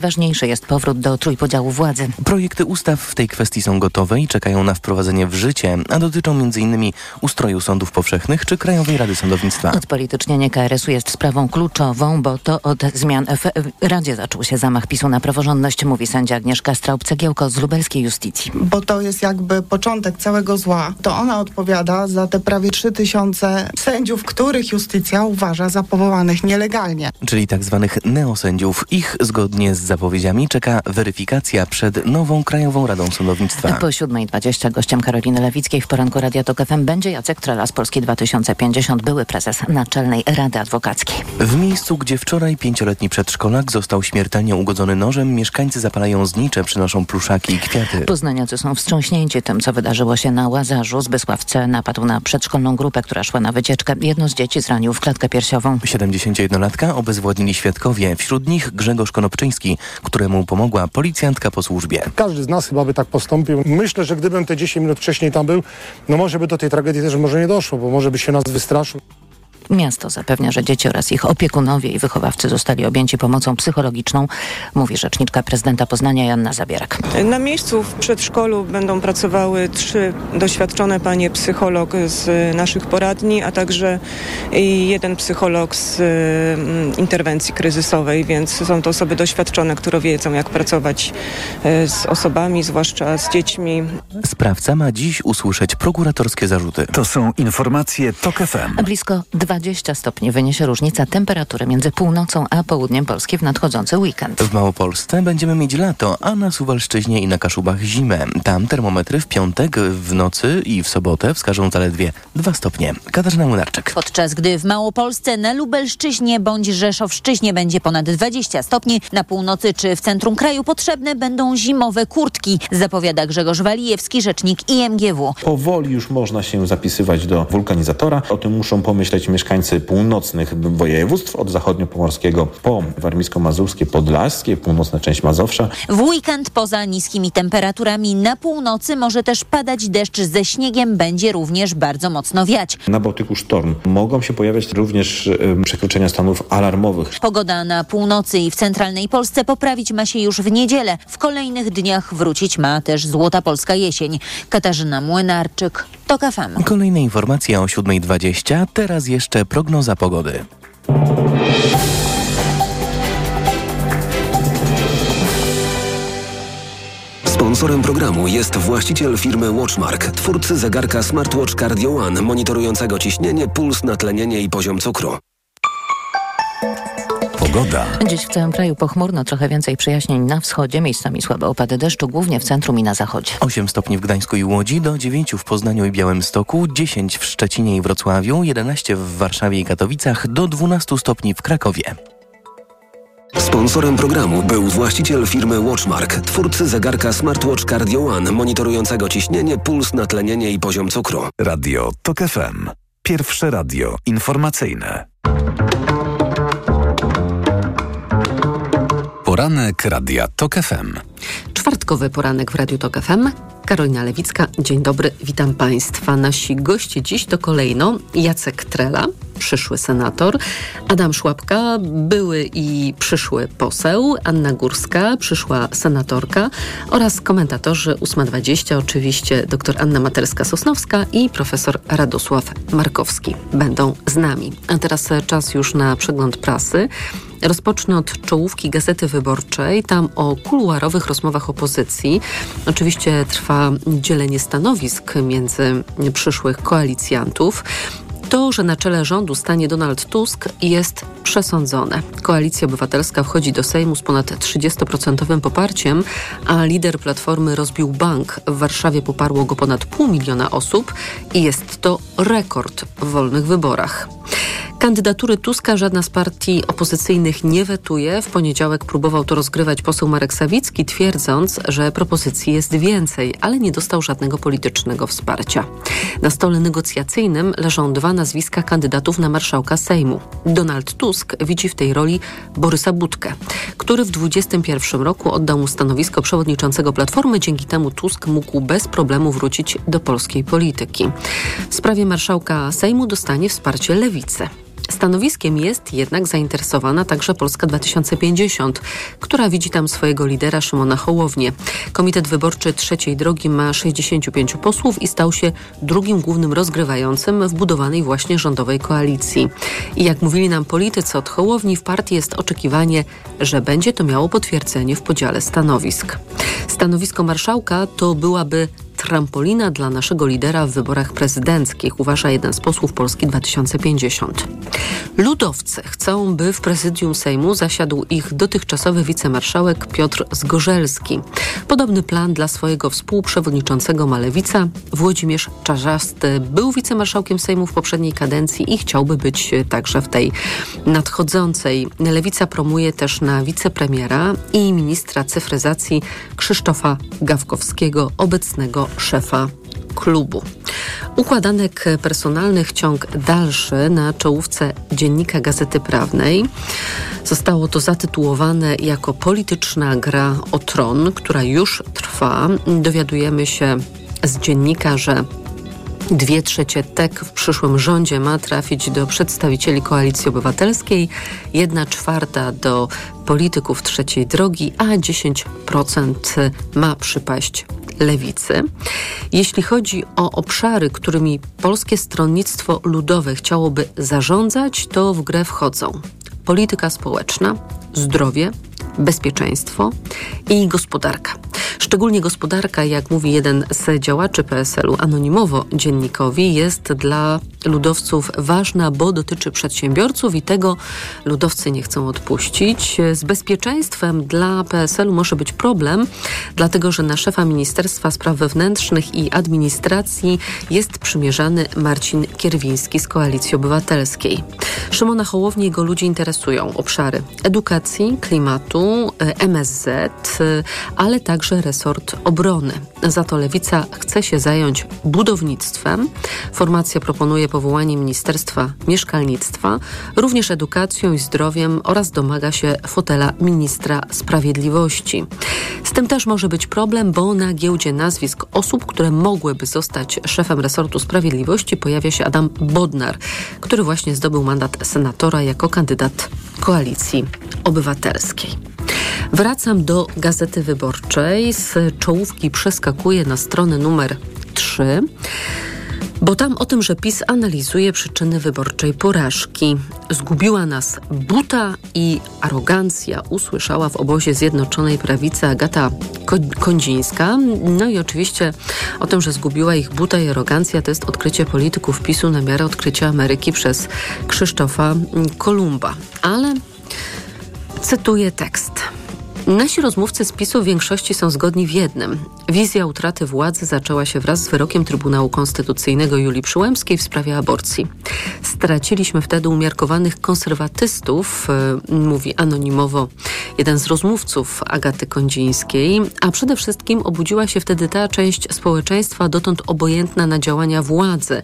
Ważniejszy jest powrót do trójpodziału władzy. Projekty ustaw w tej kwestii są gotowe i czekają na wprowadzenie w życie, a dotyczą m.in. ustroju sądów powszechnych czy Krajowej Rady Sądownictwa. Odpolitycznienie KRS-u jest sprawą kluczową, bo to od zmian w Radzie zaczął się zamach PiSu na praworządność, mówi sędzia Agnieszka Straub-Cegiełko z lubelskiej justicji. Bo to jest jakby początek całego zła. To ona odpowiada za te prawie 3 tysiące sędziów, których justycja uważa za powołanych nielegalnie. Czyli tak zwanych neosędziów. Ich zgodnie z zapowiedziami czeka weryfikacja przed nową Krajową Radą Sądownictwa. Po 7.20 gościem Karoliny Lewickiej w poranku Radia Tok FM będzie Jacek Trela z Polski 2050, były prezes Naczelnej Rady Adwokackiej. W miejscu, gdzie wczoraj pięcioletni przedszkolak został śmiertelnie ugodzony nożem, mieszkańcy zapalają znicze, przynoszą pluszaki i kwiaty. Poznaniacy są wstrząśnięci tym, co wydarzyło się na Łazarzu. Zbysław C. napadł na przedszkolną grupę, która szła na wycieczkę. Jedno z dzieci zranił w klatkę piersiową. 71-latka obezwładnili świadkowie, wśród nich Grzegorz Konopczyński, któremu pomogła policjantka po służbie. Każdy z nas chyba by tak postąpił. Myślę, że gdybym te 10 minut wcześniej tam był, no może by do tej tragedii też może nie doszło, bo może by się nas wystraszył. Miasto zapewnia, że dzieci oraz ich opiekunowie i wychowawcy zostali objęci pomocą psychologiczną, mówi rzeczniczka prezydenta Poznania Janna Zabierak. Na miejscu w przedszkolu będą pracowały trzy doświadczone panie psycholog z naszych poradni, a także jeden psycholog z mm, interwencji kryzysowej, więc są to osoby doświadczone, które wiedzą jak pracować e, z osobami, zwłaszcza z dziećmi. Sprawca ma dziś usłyszeć prokuratorskie zarzuty. To są informacje TOK FM. Blisko 20 stopni wyniesie różnica temperatury między północą a południem Polski w nadchodzący weekend. W Małopolsce będziemy mieć lato, a na Suwalszczyźnie i na Kaszubach zimę. Tam termometry w piątek, w nocy i w sobotę wskażą zaledwie 2 stopnie. Katarzyna Młynarczyk. Podczas gdy w Małopolsce na Lubelszczyźnie bądź Rzeszowszczyźnie będzie ponad 20 stopni, na północy czy w centrum kraju potrzebne będą zimowe kurtki, zapowiada Grzegorz Walijewski, rzecznik IMGW. Powoli już można się zapisywać do wulkanizatora. O tym muszą pomyśleć mieszkańcy północnych województw, od zachodniopomorskiego po warmińsko-mazurskie, podlaskie, północna część Mazowsza. W weekend poza niskimi temperaturami na północy może też padać deszcz ze śniegiem, będzie również bardzo mocno wiać. Na Bałtyku sztorm. Mogą się pojawiać również y, przekroczenia stanów alarmowych. Pogoda na północy i w centralnej Polsce poprawić ma się już w niedzielę. W kolejnych dniach wrócić ma też złota polska jesień. Katarzyna Młynarczyk, TOK FM. Kolejne informacje o 7.20, teraz jeszcze prognoza pogody. Sponsorem programu jest właściciel firmy Watchmark, twórcy zegarka Smartwatch Cardio One, monitorującego ciśnienie, puls, natlenienie i poziom cukru. Pogoda. Dziś w całym kraju pochmurno, trochę więcej przejaśnień na wschodzie, miejscami słabe opady deszczu, głównie w centrum i na zachodzie. 8 stopni w Gdańsku i Łodzi, do 9 w Poznaniu i Białymstoku, 10 w Szczecinie i Wrocławiu, 11 w Warszawie i Katowicach, do 12 stopni w Krakowie. Sponsorem programu był właściciel firmy Watchmark, twórcy zegarka Smartwatch Cardio One, monitorującego ciśnienie, puls, natlenienie i poziom cukru. Radio TOK FM. Pierwsze radio informacyjne. Poranek Radia TOK FM. Czwartkowy poranek w Radiu TOK FM. Karolina Lewicka, dzień dobry, witam Państwa. Nasi goście dziś to kolejno Jacek Trela, przyszły senator, Adam Szłapka, były i przyszły poseł, Anna Górska, przyszła senatorka oraz komentatorzy 8.20, oczywiście dr Anna Materska-Sosnowska i profesor Radosław Markowski będą z nami. A teraz czas już na przegląd prasy. Rozpocznę od czołówki Gazety Wyborczej. Tam o kuluarowych rozmowach opozycji. Oczywiście trwa dzielenie stanowisk między przyszłych koalicjantów. To, że na czele rządu stanie Donald Tusk jest przesądzone. Koalicja Obywatelska wchodzi do Sejmu z ponad 30% poparciem, a lider Platformy rozbił bank. W Warszawie poparło go ponad pół miliona osób i jest to rekord w wolnych wyborach. Kandydatury Tuska żadna z partii opozycyjnych nie wetuje. W poniedziałek próbował to rozgrywać poseł Marek Sawicki, twierdząc, że propozycji jest więcej, ale nie dostał żadnego politycznego wsparcia. Na stole negocjacyjnym leżą dwa nazwiska kandydatów na marszałka Sejmu. Donald Tusk widzi w tej roli Borysa Budkę, który w 2021 roku oddał mu stanowisko przewodniczącego Platformy. Dzięki temu Tusk mógł bez problemu wrócić do polskiej polityki. W sprawie marszałka Sejmu dostanie wsparcie lewicy. Stanowiskiem jest jednak zainteresowana także Polska 2050, która widzi tam swojego lidera Szymona Hołownię. Komitet Wyborczy Trzeciej Drogi ma 65 posłów i stał się drugim głównym rozgrywającym w budowanej właśnie rządowej koalicji. I jak mówili nam politycy od Hołowni, w partii jest oczekiwanie, że będzie to miało potwierdzenie w podziale stanowisk. Stanowisko marszałka to byłaby trampolina dla naszego lidera w wyborach prezydenckich, uważa jeden z posłów Polski 2050. Ludowcy chcą, by w prezydium Sejmu zasiadł ich dotychczasowy wicemarszałek Piotr Zgorzelski. Podobny plan dla swojego współprzewodniczącego Malewica. Włodzimierz Czarzasty był wicemarszałkiem Sejmu w poprzedniej kadencji i chciałby być także w tej nadchodzącej. Lewica promuje też na wicepremiera i ministra cyfryzacji Krzysztofa Gawkowskiego, obecnego szefa klubu. Układanek personalnych ciąg dalszy na czołówce dziennika Gazety Prawnej. Zostało to zatytułowane jako polityczna gra o tron, która już trwa. Dowiadujemy się z dziennika, że Dwie trzecie TEK w przyszłym rządzie ma trafić do przedstawicieli Koalicji Obywatelskiej, jedna czwarta do polityków trzeciej drogi, a 10% ma przypaść lewicy. Jeśli chodzi o obszary, którymi Polskie Stronnictwo Ludowe chciałoby zarządzać, to w grę wchodzą polityka społeczna, zdrowie, bezpieczeństwo i gospodarka. Szczególnie gospodarka, jak mówi jeden z działaczy PSL-u anonimowo dziennikowi, jest dla ludowców ważna, bo dotyczy przedsiębiorców i tego ludowcy nie chcą odpuścić. Z bezpieczeństwem dla PSL-u może być problem, dlatego że na szefa Ministerstwa Spraw Wewnętrznych i Administracji jest przymierzany Marcin Kierwiński z Koalicji Obywatelskiej. Szymona Hołowni jego ludzi interesują obszary edukacji, klimatu, MSZ, ale także resort obrony. Za to Lewica chce się zająć budownictwem. Formacja proponuje powołanie Ministerstwa Mieszkalnictwa, również edukacją i zdrowiem oraz domaga się fotela ministra sprawiedliwości. Z tym też może być problem, bo na giełdzie nazwisk osób, które mogłyby zostać szefem resortu sprawiedliwości pojawia się Adam Bodnar, który właśnie zdobył mandat senatora jako kandydat koalicji obywatelskiej. Wracam do Gazety Wyborczej. Z czołówki przeskakuję na stronę numer 3. Bo tam o tym, że PiS analizuje przyczyny wyborczej porażki. Zgubiła nas buta i arogancja, usłyszała w obozie Zjednoczonej Prawicy Agata Kondzińska. No i oczywiście o tym, że zgubiła ich buta i arogancja, to jest odkrycie polityków PiSu na miarę odkrycia Ameryki przez Krzysztofa Kolumba. Ale cytuję tekst. Nasi rozmówcy z PiSu w większości są zgodni w jednym. Wizja utraty władzy zaczęła się wraz z wyrokiem Trybunału Konstytucyjnego Julii Przyłębskiej w sprawie aborcji. Straciliśmy wtedy umiarkowanych konserwatystów, e, mówi anonimowo jeden z rozmówców Agaty Kondzińskiej, a przede wszystkim obudziła się wtedy ta część społeczeństwa dotąd obojętna na działania władzy.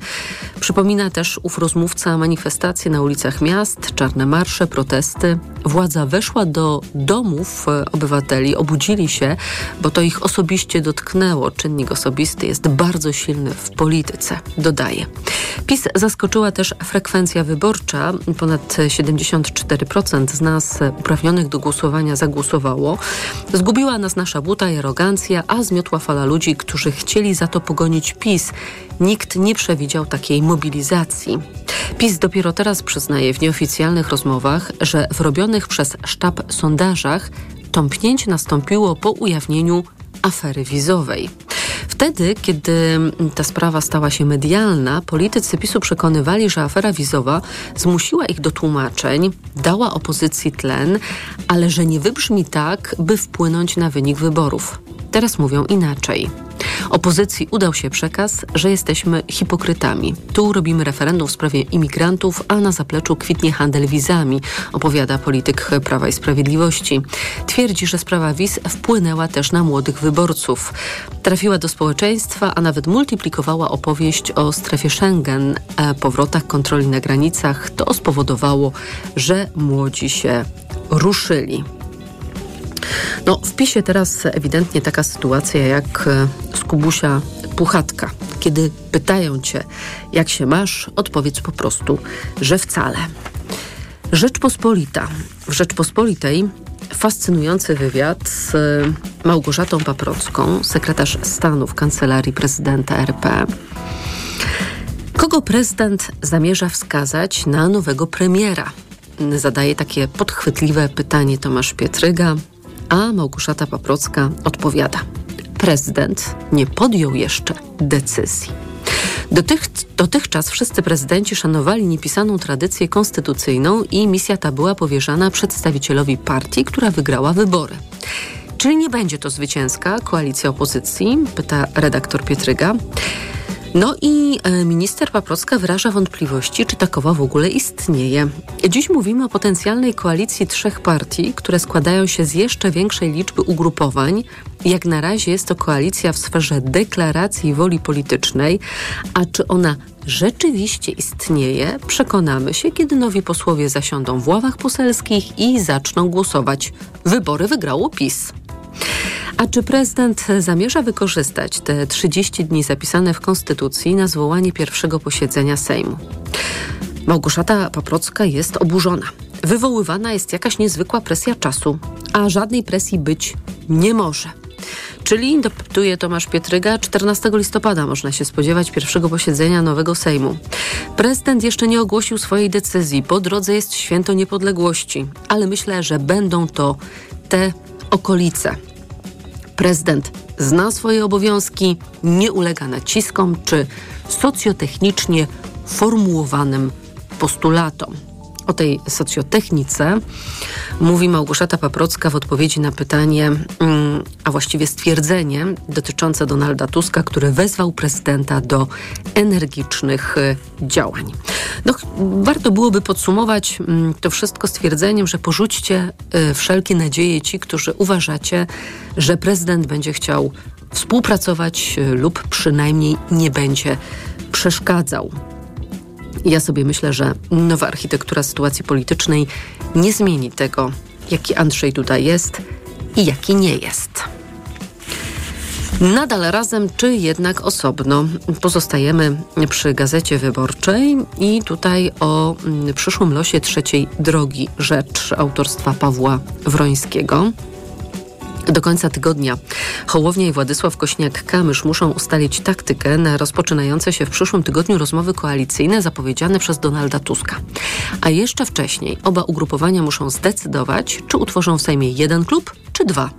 Przypomina też ów rozmówca manifestacje na ulicach miast, czarne marsze, protesty. Władza weszła do domów e, obywateli, obudzili się, bo to ich osobiście dotknęło. Czynnik osobisty jest bardzo silny w polityce, dodaje. PiS zaskoczyła też frekwencja wyborcza. Ponad 74% z nas uprawnionych do głosowania zagłosowało. Zgubiła nas nasza buta i arogancja, a zmiotła fala ludzi, którzy chcieli za to pogonić PiS. Nikt nie przewidział takiej mobilizacji. PiS dopiero teraz przyznaje w nieoficjalnych rozmowach, że w robionych przez sztab sondażach tąpnięcie nastąpiło po ujawnieniu afery wizowej. Wtedy, kiedy ta sprawa stała się medialna, politycy PiSu przekonywali, że afera wizowa zmusiła ich do tłumaczeń, dała opozycji tlen, ale że nie wybrzmi tak, by wpłynąć na wynik wyborów. Teraz mówią inaczej. Opozycji udał się przekaz, że jesteśmy hipokrytami. Tu robimy referendum w sprawie imigrantów, a na zapleczu kwitnie handel wizami, opowiada polityk Prawa i Sprawiedliwości. Twierdzi, że sprawa wiz wpłynęła też na młodych wyborców. Trafiła do społeczeństwa, a nawet multiplikowała opowieść o strefie Schengen, e, powrotach kontroli na granicach. To spowodowało, że młodzi się ruszyli. No, w PiSie teraz ewidentnie taka sytuacja jak e, z Kubusia Puchatka. Kiedy pytają cię, jak się masz, odpowiedz po prostu, że wcale. Rzeczpospolita. W Rzeczpospolitej fascynujący wywiad z Małgorzatą Paprocką, sekretarz stanu w kancelarii prezydenta RP. Kogo prezydent zamierza wskazać na nowego premiera? Zadaje takie podchwytliwe pytanie Tomasz Pietryga, a Małgorzata Paprocka odpowiada. Prezydent nie podjął jeszcze decyzji. Dotych, dotychczas wszyscy prezydenci szanowali niepisaną tradycję konstytucyjną i misja ta była powierzana przedstawicielowi partii, która wygrała wybory. Czyli nie będzie to zwycięska koalicja opozycji? Pyta redaktor Pietryga. No i e, minister Paprocka wyraża wątpliwości, czy takowa w ogóle istnieje. Dziś mówimy o potencjalnej koalicji trzech partii, które składają się z jeszcze większej liczby ugrupowań. Jak na razie jest to koalicja w sferze deklaracji woli politycznej, a czy ona rzeczywiście istnieje, przekonamy się, kiedy nowi posłowie zasiądą w ławach poselskich i zaczną głosować. Wybory wygrało PiS. A czy prezydent zamierza wykorzystać te 30 dni zapisane w Konstytucji na zwołanie pierwszego posiedzenia Sejmu? Małgorzata Paprocka jest oburzona. Wywoływana jest jakaś niezwykła presja czasu, a żadnej presji być nie może. Czyli, dopytuje Tomasz Pietryga, 14 listopada można się spodziewać pierwszego posiedzenia nowego Sejmu. Prezydent jeszcze nie ogłosił swojej decyzji. Po drodze jest święto niepodległości, ale myślę, że będą to te okolice. Prezydent zna swoje obowiązki, nie ulega naciskom czy socjotechnicznie formułowanym postulatom. O tej socjotechnice mówi Małgorzata Paprocka w odpowiedzi na pytanie, mm, a właściwie stwierdzenie dotyczące Donalda Tuska, który wezwał prezydenta do energicznych y, działań. No, warto byłoby podsumować mm, to wszystko stwierdzeniem, że porzućcie y, wszelkie nadzieje ci, którzy uważacie, że prezydent będzie chciał współpracować y, lub przynajmniej nie będzie przeszkadzał. Ja sobie myślę, że nowa architektura sytuacji politycznej nie zmieni tego, jaki Andrzej Duda jest i jaki nie jest. Nadal razem, czy jednak osobno? Pozostajemy przy gazecie wyborczej i tutaj o mm, przyszłym losie trzeciej drogi rzecz autorstwa Pawła Wrońskiego. Do końca tygodnia Hołownia i Władysław Kośniak-Kamysz muszą ustalić taktykę na rozpoczynające się w przyszłym tygodniu rozmowy koalicyjne zapowiedziane przez Donalda Tuska. A jeszcze wcześniej oba ugrupowania muszą zdecydować, czy utworzą w Sejmie jeden klub, czy dwa.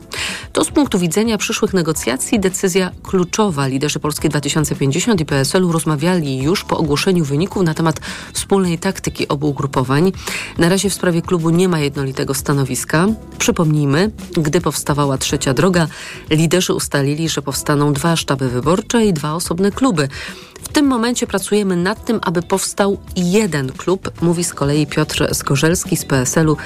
To z punktu widzenia przyszłych negocjacji decyzja kluczowa. Liderzy Polski 2050 i PSL-u rozmawiali już po ogłoszeniu wyników na temat wspólnej taktyki obu ugrupowań. Na razie w sprawie klubu nie ma jednolitego stanowiska. Przypomnijmy, gdy powstawała trzecia droga, liderzy ustalili, że powstaną dwa sztaby wyborcze i dwa osobne kluby. W tym momencie pracujemy nad tym, aby powstał jeden klub, mówi z kolei Piotr Skorzelski z PSL-u,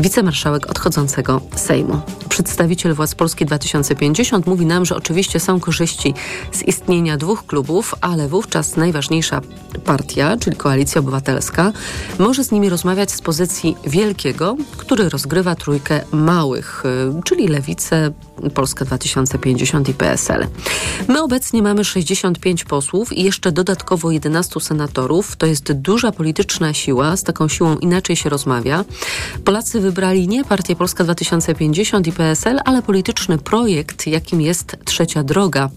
wicemarszałek odchodzącego Sejmu. Przedstawiciel władz Polski 2050 mówi nam, że oczywiście są korzyści z istnienia dwóch klubów, ale wówczas najważniejsza partia, czyli Koalicja Obywatelska, może z nimi rozmawiać z pozycji wielkiego, który rozgrywa trójkę małych, y, czyli Lewicę, Polska 2050 i PSL. My obecnie mamy 65 posłów i jeszcze dodatkowo 11 senatorów. To jest duża polityczna siła, z taką siłą inaczej się rozmawia. Polacy wybrali nie Partię Polska 2050 i PSL, ale polityczny projekt, jakim jest Trzecia Droga.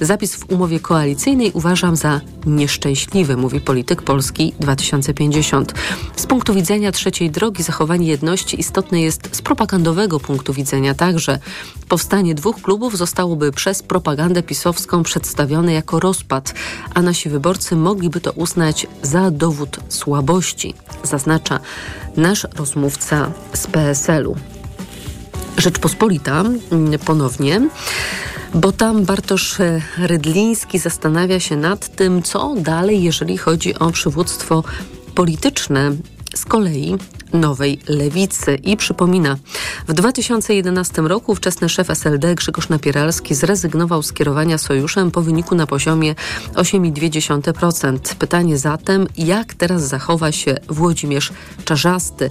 Zapis w umowie koalicyjnej uważam za nieszczęśliwy, mówi polityk Polski 2050. Z punktu widzenia Trzeciej Drogi zachowanie jedności istotne jest z propagandowego punktu widzenia także. Powstanie dwóch klubów zostałoby przez propagandę pisowską przedstawione jako rozpad, a nasi wyborcy mogliby to uznać za dowód słabości, zaznacza nasz rozmówca z PSL-u. Rzeczpospolita mm, ponownie, bo tam Bartosz Rydliński zastanawia się nad tym, co dalej, jeżeli chodzi o przywództwo polityczne. Z kolei nowej lewicy i przypomina, w 2011 roku ówczesny szef SLD Grzegorz Napieralski zrezygnował z kierowania sojuszem po wyniku na poziomie 8,2%. Pytanie zatem, jak teraz zachowa się Włodzimierz Czarzasty?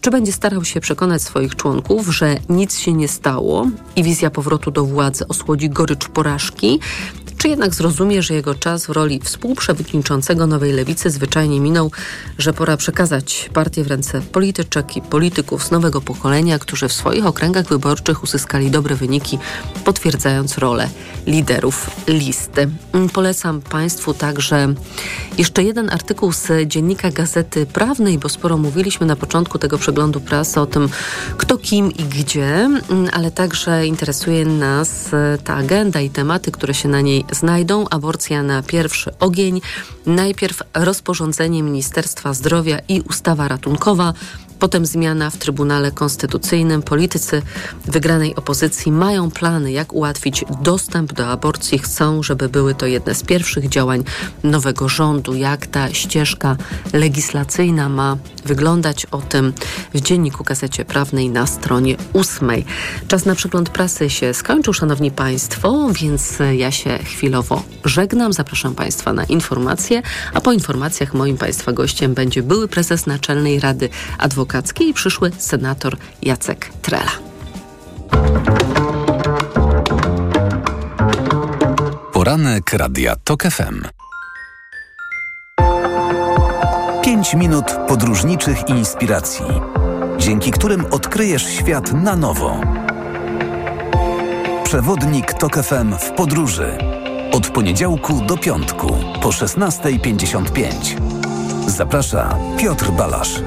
Czy będzie starał się przekonać swoich członków, że nic się nie stało i wizja powrotu do władzy osłodzi gorycz porażki? Czy jednak zrozumie, że jego czas w roli współprzewodniczącego Nowej Lewicy zwyczajnie minął, że pora przekazać partię w ręce polityczek i polityków z nowego pokolenia, którzy w swoich okręgach wyborczych uzyskali dobre wyniki, potwierdzając rolę liderów listy. Polecam Państwu także jeszcze jeden artykuł z dziennika Gazety Prawnej, bo sporo mówiliśmy na początku tego przeglądu prasy o tym, kto kim i gdzie, ale także interesuje nas ta agenda i tematy, które się na niej znajdą. Aborcja na pierwszy ogień, najpierw rozporządzenie Ministerstwa Zdrowia i ustawa ratunkowa, Potem zmiana w Trybunale Konstytucyjnym. Politycy wygranej opozycji mają plany, jak ułatwić dostęp do aborcji. Chcą, żeby były to jedne z pierwszych działań nowego rządu. Jak ta ścieżka legislacyjna ma wyglądać o tym w Dzienniku Gazecie Prawnej na stronie ósmej. Czas na przegląd prasy się skończył, szanowni państwo, więc ja się chwilowo żegnam. Zapraszam państwa na informacje, a po informacjach moim państwa gościem będzie były prezes Naczelnej Rady Adwokackiej i przyszły senator Jacek Trela. Poranek Radia TOK FM. 5 minut podróżniczych inspiracji, dzięki którym odkryjesz świat na nowo. Przewodnik TOK FM w podróży. Od poniedziałku do piątku po 16.55. Zaprasza Piotr Balasz.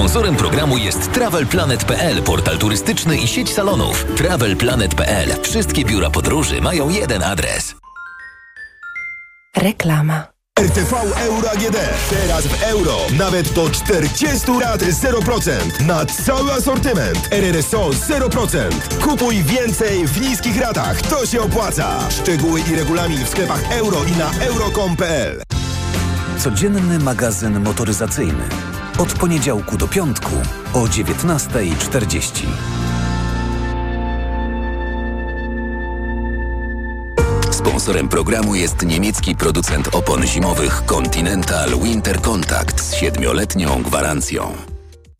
Sponsorem programu jest TravelPlanet.pl, portal turystyczny i sieć salonów. TravelPlanet.pl. Wszystkie biura podróży mają jeden adres. Reklama. RTV Euro AGD. Teraz w euro. Nawet do 40 lat 0%. Na cały asortyment. RRSO 0%. Kupuj więcej w niskich ratach. To się opłaca. Szczegóły i regulamin w sklepach euro i na euro.com.pl Codzienny magazyn motoryzacyjny. Od poniedziałku do piątku o 19.40. Sponsorem programu jest niemiecki producent opon zimowych Continental Winter Contact z siedmioletnią gwarancją.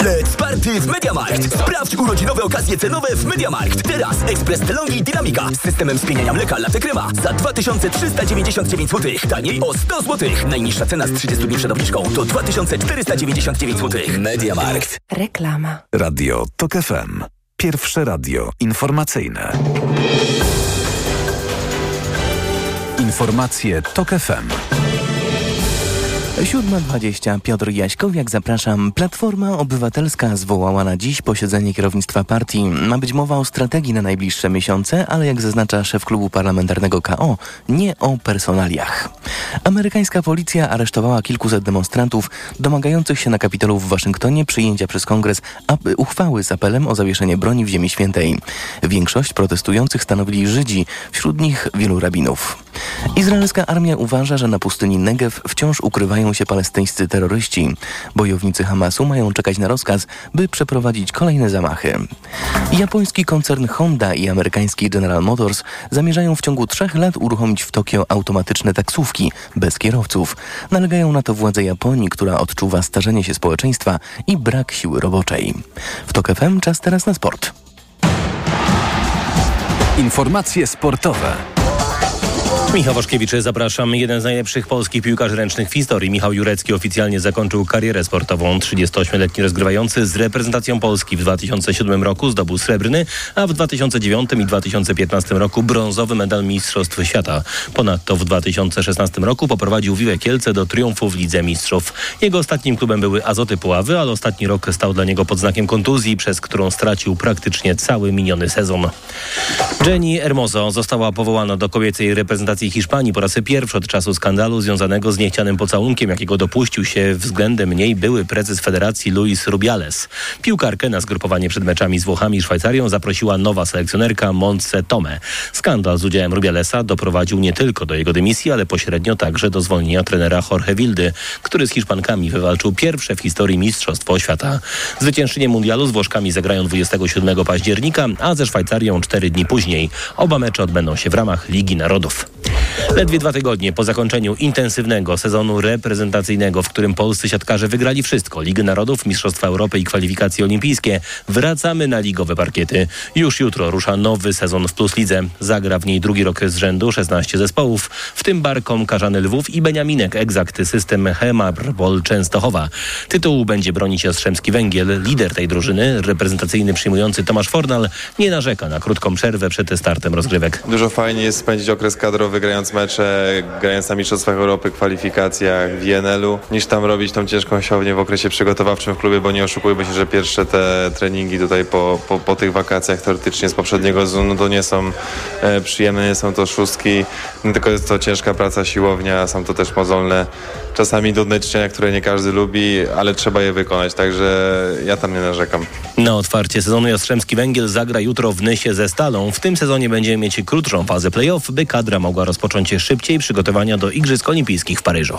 Let's party w MediaMarkt! Sprawdź urodzinowe okazje cenowe w MediaMarkt. Teraz ekspres Telongi Dynamika z systemem spieniania mleka Latte Crema za 2399 zł. Taniej o 100 zł. Najniższa cena z 30 dni przed obniżką to 2499 zł. MediaMarkt. Reklama. Radio TOK FM. Pierwsze radio informacyjne. Informacje TOK FM. 7.20 Piotr Jaśkowiak, zapraszam. Platforma Obywatelska zwołała na dziś posiedzenie kierownictwa partii. Ma być mowa o strategii na najbliższe miesiące, ale jak zaznacza szef klubu parlamentarnego KO, nie o personaliach. Amerykańska policja aresztowała kilkuset demonstrantów domagających się na Kapitolu w Waszyngtonie przyjęcia przez kongres uchwały z apelem o zawieszenie broni w Ziemi Świętej. Większość protestujących stanowili Żydzi, wśród nich wielu rabinów. Izraelska armia uważa, że na pustyni Negev wciąż ukrywają się palestyńscy terroryści. Bojownicy Hamasu mają czekać na rozkaz, by przeprowadzić kolejne zamachy. Japoński koncern Honda i amerykański General Motors zamierzają w ciągu trzech lat uruchomić w Tokio automatyczne taksówki bez kierowców. Nalegają na to władze Japonii, która odczuwa starzenie się społeczeństwa i brak siły roboczej. W TOK FM czas teraz na sport. Informacje sportowe. Michał Waszkiewicz, zapraszam. Jeden z najlepszych polskich piłkarzy ręcznych w historii, Michał Jurecki, oficjalnie zakończył karierę sportową. 38-letni rozgrywający z reprezentacją Polski w 2007 roku zdobył srebrny, a w 2009 i 2015 roku brązowy medal Mistrzostw Świata. Ponadto w 2016 roku poprowadził Wiwe Kielce do triumfu w Lidze Mistrzów. Jego ostatnim klubem były Azoty Puławy, ale ostatni rok stał dla niego pod znakiem kontuzji, przez którą stracił praktycznie cały miniony sezon. Jenny Hermoso została powołana do kobiecej reprezentacji Hiszpanii po raz pierwszy od czasu skandalu związanego z niechcianym pocałunkiem, jakiego dopuścił się względem niej były prezes Federacji Luis Rubiales. Piłkarkę na zgrupowanie przed meczami z Włochami i Szwajcarią zaprosiła nowa selekcjonerka Montse Tome. Skandal z udziałem Rubialesa doprowadził nie tylko do jego dymisji, ale pośrednio także do zwolnienia trenera Jorge Wildy, który z Hiszpankami wywalczył pierwsze w historii Mistrzostwo Świata. Zwyciężczynie mundialu z Włoszkami zagrają 27 października, a ze Szwajcarią cztery dni później. Oba mecze odbędą się w ramach Ligi Narodów. Ledwie dwa tygodnie po zakończeniu intensywnego sezonu reprezentacyjnego, w którym polscy siatkarze wygrali wszystko Ligę Narodów, Mistrzostwa Europy i kwalifikacje olimpijskie, wracamy na ligowe parkiety. Już jutro rusza nowy sezon w Plus Lidze. Zagra w niej drugi rok z rzędu 16 zespołów, w tym Barkom, Karzany Lwów i Beniaminek, egzakty system Hemarbol Częstochowa. Tytuł będzie bronić Jastrzębski Węgiel. Lider tej drużyny, reprezentacyjny przyjmujący Tomasz Fornal, nie narzeka na krótką przerwę przed startem rozgrywek. Dużo fajnie jest spędzić okres kadrowy grając mecze, grając na Mistrzostwach Europy, kwalifikacjach w INL-u, niż tam robić tą ciężką siłownię w okresie przygotowawczym w klubie, bo nie oszukujmy się, że pierwsze te treningi tutaj po, po, po tych wakacjach teoretycznie z poprzedniego sezonu to nie są e, przyjemne, nie są to szóstki, tylko jest to ciężka praca, siłownia, są to też mozolne, czasami nudne ćwiczenia, które nie każdy lubi, ale trzeba je wykonać, także ja tam nie narzekam. Na otwarcie sezonu Jastrzębski Węgiel zagra jutro w Nysie ze Stalą. W tym sezonie będziemy mieć krótszą fazę play-off, by kadra mogła rozpocząć się szybciej przygotowania do Igrzysk Olimpijskich w Paryżu.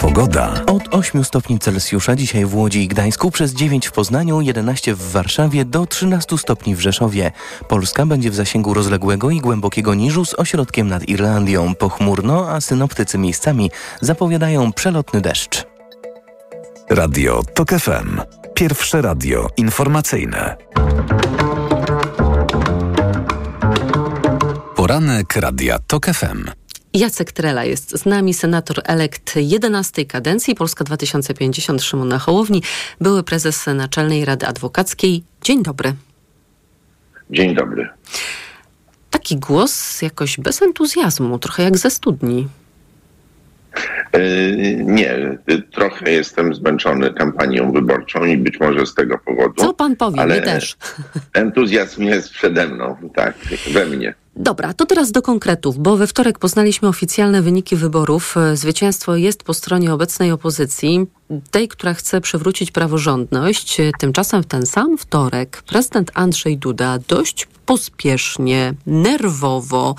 Pogoda. Od 8 stopni Celsjusza dzisiaj w Łodzi i Gdańsku, przez 9 w Poznaniu, 11 w Warszawie, do 13 stopni w Rzeszowie. Polska będzie w zasięgu rozległego i głębokiego niżu z ośrodkiem nad Irlandią. Pochmurno, a synoptycy miejscami zapowiadają przelotny deszcz. Radio TOK FM. Pierwsze radio informacyjne. Poranek Radia TOK FM. Jacek Trela jest z nami, senator elekt 11 kadencji Polska 2050 Szymon na Hołowni, były prezes Naczelnej Rady Adwokackiej. Dzień dobry. Dzień dobry. Taki głos jakoś bez entuzjazmu, trochę jak ze studni. Yy, Nie, trochę jestem zmęczony kampanią wyborczą i być może z tego powodu. Co pan powie? ale też. Entuzjazm jest przede mną, tak, we mnie. Dobra, to teraz do konkretów, bo we wtorek poznaliśmy oficjalne wyniki wyborów. Zwycięstwo jest po stronie obecnej opozycji, tej, która chce przywrócić praworządność. Tymczasem w ten sam wtorek prezydent Andrzej Duda dość pospiesznie, nerwowo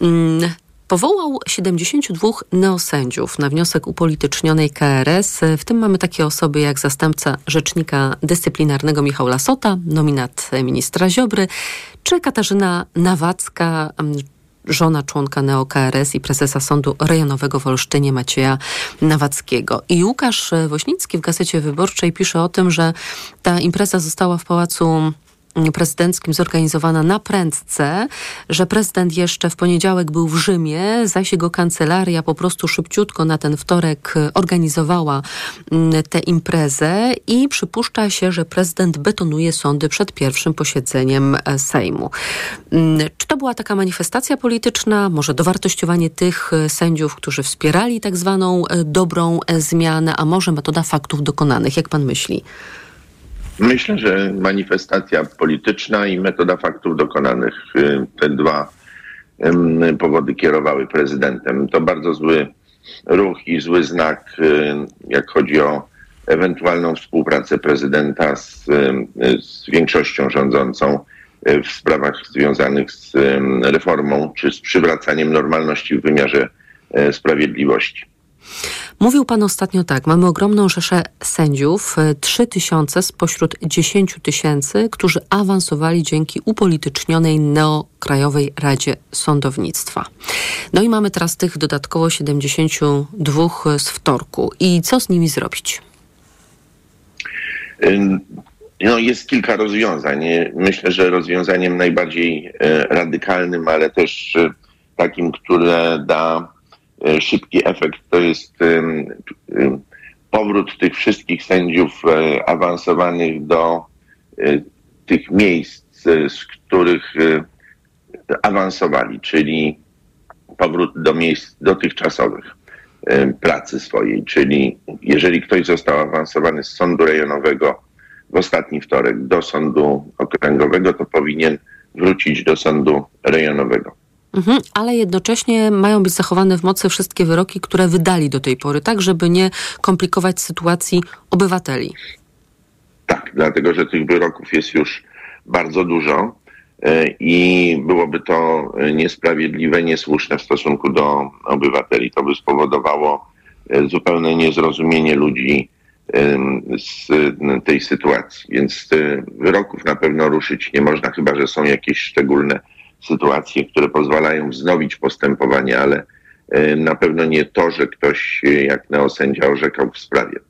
mm, powołał 72 neosędziów na wniosek upolitycznionej KRS. W tym mamy takie osoby jak zastępca rzecznika dyscyplinarnego Michał Lasota, nominat ministra Ziobry, czy Katarzyna Nawacka, mm, żona członka NeoKRS i prezesa Sądu Rejonowego w Olsztynie Macieja Nawackiego. I Łukasz Woźnicki w Gazecie Wyborczej pisze o tym, że ta impreza została w Pałacu prezydenckim zorganizowana na prędce, że prezydent jeszcze w poniedziałek był w Rzymie, zaś jego kancelaria po prostu szybciutko na ten wtorek organizowała mm, tę imprezę i przypuszcza się, że prezydent betonuje sądy przed pierwszym posiedzeniem e, Sejmu. Mm, Czy to była taka manifestacja polityczna, może dowartościowanie tych e, sędziów, którzy wspierali tak zwaną e, dobrą e, zmianę, a może metoda faktów dokonanych? Jak pan myśli? Myślę, że manifestacja polityczna i metoda faktów dokonanych, y, te dwa powody kierowały prezydentem. To bardzo zły ruch i zły znak, y, jak chodzi o ewentualną współpracę prezydenta z, ym, z większością rządzącą y, w sprawach związanych z reformą czy z przywracaniem normalności w wymiarze sprawiedliwości. Mówił pan ostatnio tak, mamy ogromną rzeszę sędziów, 3 tysiące spośród 10 tysięcy, którzy awansowali dzięki upolitycznionej Neokrajowej Radzie Sądownictwa. No i mamy teraz tych dodatkowo 72 z wtorku. I co z nimi zrobić? No, jest kilka rozwiązań. Myślę, że rozwiązaniem najbardziej e, radykalnym, ale też e, takim, które da e, szybki efekt, to jest powrót tych wszystkich sędziów e, awansowanych do e, tych miejsc, e, z których e, awansowali, czyli powrót do miejsc dotychczasowych e, pracy swojej, czyli jeżeli ktoś został awansowany z sądu rejonowego w ostatni wtorek do sądu okręgowego, to powinien wrócić do sądu rejonowego. Mhm, ale jednocześnie mają być zachowane w mocy wszystkie wyroki, które wydali do tej pory, tak żeby nie komplikować sytuacji obywateli. Tak, dlatego że tych wyroków jest już bardzo dużo e, i byłoby to niesprawiedliwe, niesłuszne w stosunku do obywateli. To by spowodowało e, zupełne niezrozumienie ludzi z tej sytuacji. Więc e, wyroków na pewno ruszyć nie można, chyba że są jakieś szczególne sytuacje, które pozwalają wznowić postępowanie, ale e, na pewno nie to, że ktoś e, jak neosędzia orzekał w sprawie.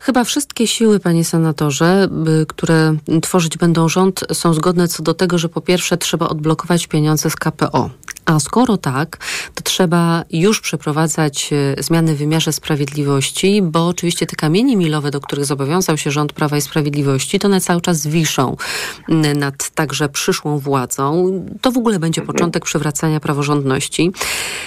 Chyba wszystkie siły, panie senatorze, które tworzyć będą rząd, są zgodne co do tego, że po pierwsze trzeba odblokować pieniądze z KPO. A skoro tak, to trzeba już przeprowadzać e, zmiany w wymiarze sprawiedliwości, bo oczywiście te kamienie milowe, do których zobowiązał się rząd Prawa i Sprawiedliwości, to one cały czas wiszą nad także przyszłą władzą. To w ogóle będzie początek przywracania praworządności.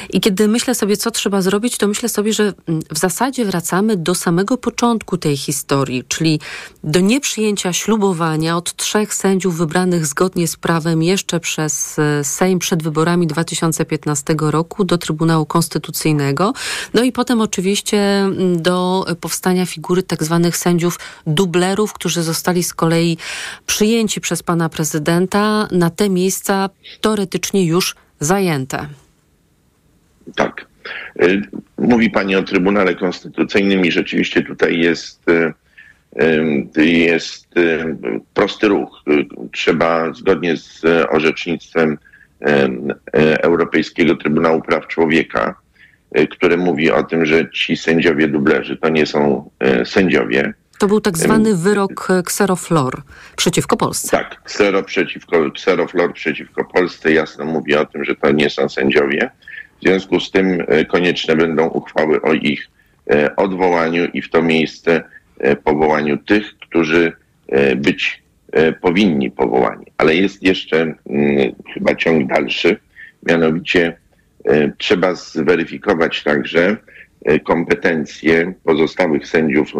I kiedy myślę sobie, co trzeba zrobić, to myślę sobie, że w zasadzie wracamy do samego początku tej historii, czyli do nieprzyjęcia ślubowania od trzech sędziów wybranych zgodnie z prawem jeszcze przez e, Sejm przed wyborami 2000 2015 roku do Trybunału Konstytucyjnego. No i potem oczywiście mm, do powstania figury tak zwanych sędziów dublerów, którzy zostali z kolei przyjęci przez pana prezydenta na te miejsca teoretycznie już zajęte. Tak. Y, mówi Pani o Trybunale Konstytucyjnym i rzeczywiście tutaj jest, y, y, jest prosty ruch. Trzeba zgodnie z orzecznictwem Europejskiego Trybunału Praw Człowieka, e, które mówi o tym, że ci sędziowie dublerzy to nie są e, sędziowie. To był tak zwany wyrok Xeroflor przeciwko Polsce. Tak, Xero przeciwko, Xeroflor przeciwko Polsce jasno mówi o tym, że to nie są sędziowie. W związku z tym konieczne będą uchwały o ich odwołaniu i w to miejsce powołaniu tych, którzy być E, powinni powołani. Ale jest jeszcze mm, chyba ciąg dalszy, mianowicie e, trzeba zweryfikować także e, kompetencje pozostałych sędziów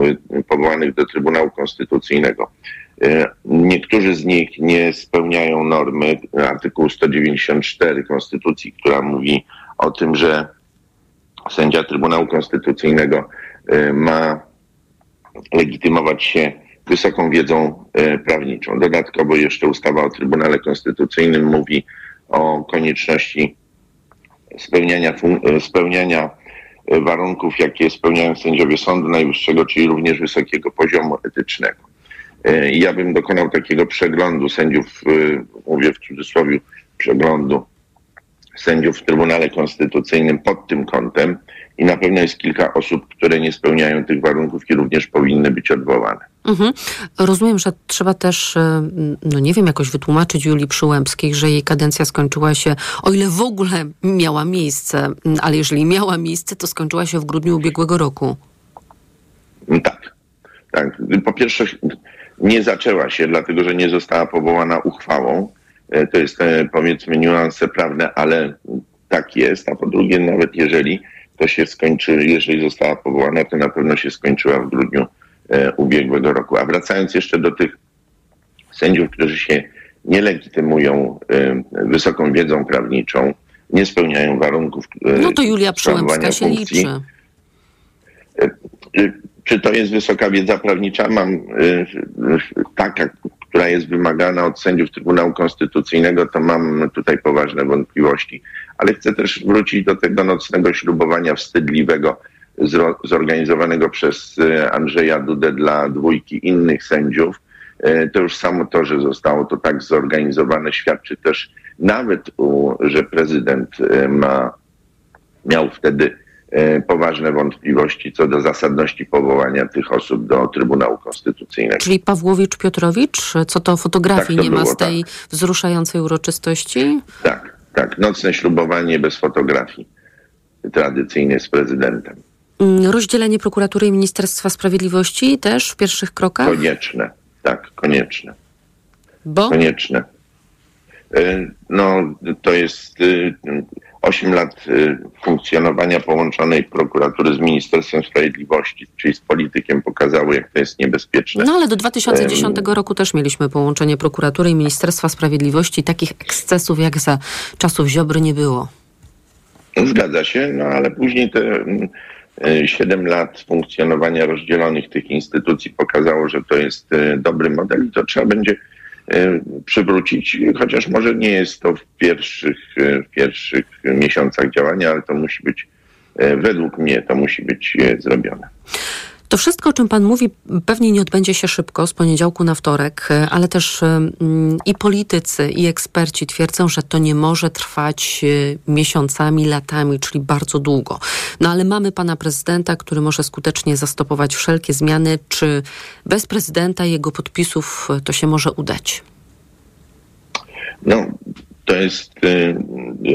powołanych do Trybunału Konstytucyjnego. Niektórzy z nich nie spełniają normy artykułu 194 Konstytucji, która mówi o tym, że sędzia Trybunału Konstytucyjnego ma legitymować się wysoką wiedzą e, prawniczą. Dodatkowo jeszcze ustawa o Trybunale Konstytucyjnym mówi o konieczności spełniania, e, spełniania e, warunków, jakie spełniają sędziowie Sądu Najwyższego, czyli również wysokiego poziomu etycznego. Ja bym dokonał takiego przeglądu sędziów, mówię w cudzysłowie, przeglądu sędziów w Trybunale Konstytucyjnym pod tym kątem i na pewno jest kilka osób, które nie spełniają tych warunków i również powinny być odwołane. Mhm. Rozumiem, że trzeba też, e, no nie wiem, jakoś wytłumaczyć Julii Przyłębskiej, że jej kadencja skończyła się, o ile w ogóle miała miejsce, ale jeżeli miała miejsce, to skończyła się w grudniu ubiegłego roku. Tak. tak. Po pierwsze, nie zaczęła się, dlatego że nie została powołana uchwałą. E, to jest e, powiedzmy niuanse prawne, ale tak jest. A po drugie, nawet jeżeli to się skończy, jeżeli została powołana, to na pewno się skończyła w grudniu ubiegłego roku. A wracając jeszcze do tych sędziów, którzy się nie legitymują e, wysoką wiedzą prawniczą, nie spełniają warunków. E, no to Julia Przyłębska się liczy. E, e, czy to jest wysoka wiedza prawnicza? Mam e, taka, która jest wymagana od sędziów Trybunału Konstytucyjnego, to mam tutaj poważne wątpliwości. Ale chcę też wrócić do tego nocnego ślubowania wstydliwego, zorganizowanego przez e, Andrzeja Dudę dla dwójki innych sędziów. E, to już samo to, że zostało to tak zorganizowane, świadczy też nawet, że prezydent e, ma, miał wtedy poważne wątpliwości co do zasadności powołania tych osób do Trybunału Konstytucyjnego. Czyli Pawłowicz Piotrowicz? Co to fotografii tak, to nie ma z tej tak. wzruszającej uroczystości? Tak, tak. Nocne ślubowanie bez fotografii. Tradycyjnie z prezydentem. Mm, rozdzielenie prokuratury i Ministerstwa Sprawiedliwości też w pierwszych krokach? Konieczne, tak, konieczne. Bo? Konieczne. E, no, to jest y, 8 lat y, funkcjonowania połączonej prokuratury z Ministerstwem Sprawiedliwości, czyli z politykiem, pokazały, jak to jest niebezpieczne. No ale do 2010 roku też mieliśmy połączenie prokuratury i Ministerstwa Sprawiedliwości. Takich ekscesów jak za czasów Ziobry nie było. Zgadza się, no ale później te 7 y, lat funkcjonowania rozdzielonych tych instytucji pokazało, że to jest y, dobry model i to trzeba będzie E, przywrócić, chociaż może nie jest to w pierwszych, e, w pierwszych miesiącach działania, ale to musi być, e, według mnie to musi być zrobione. To wszystko, o czym Pan mówi, pewnie nie odbędzie się szybko z poniedziałku na wtorek, e, ale też mm, i politycy, i eksperci twierdzą, że to nie może trwać e, miesiącami, latami, czyli bardzo długo. No ale mamy Pana prezydenta, który może skutecznie zastopować wszelkie zmiany. Czy bez prezydenta i jego podpisów to się może udać? No, to jest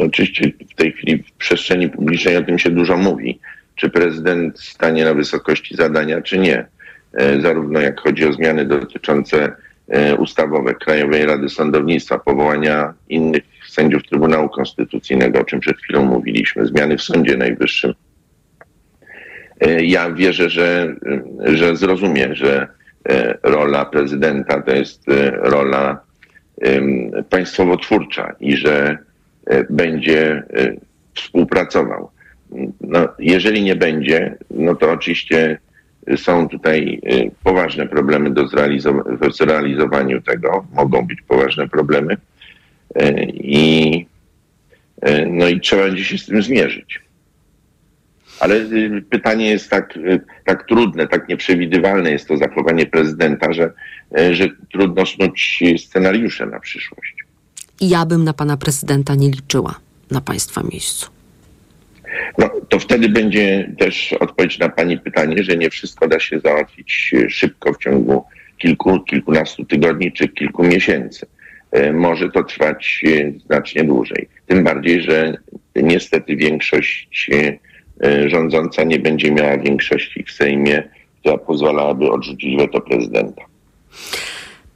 oczywiście w tej chwili w przestrzeni publicznej o tym się dużo mówi. Czy prezydent stanie na wysokości zadania, czy nie. E, zarówno jak chodzi o zmiany dotyczące e, ustawowe Krajowej Rady Sądownictwa, powołania innych sędziów Trybunału Konstytucyjnego, o czym przed chwilą mówiliśmy, zmiany w Sądzie Najwyższym. E, ja wierzę, że, że zrozumie, że rola prezydenta to jest rola państwowo-twórcza i że będzie współpracował. No, jeżeli nie będzie, no to oczywiście są tutaj e, poważne problemy do zrealizow- w zrealizowaniu tego. Mogą być poważne problemy. I, no i trzeba będzie się z tym zmierzyć. Ale pytanie jest tak, tak trudne, tak nieprzewidywalne jest to zachowanie prezydenta, że, że trudno snuć scenariusze na przyszłość. Ja bym na pana prezydenta nie liczyła na państwa miejscu. No, to wtedy będzie też odpowiedź na pani pytanie, że nie wszystko da się załatwić szybko w ciągu kilku, kilkunastu tygodni czy kilku miesięcy. Może to trwać znacznie dłużej. Tym bardziej, że niestety większość rządząca nie będzie miała większości w Sejmie, która pozwalałaby odrzucić weto prezydenta.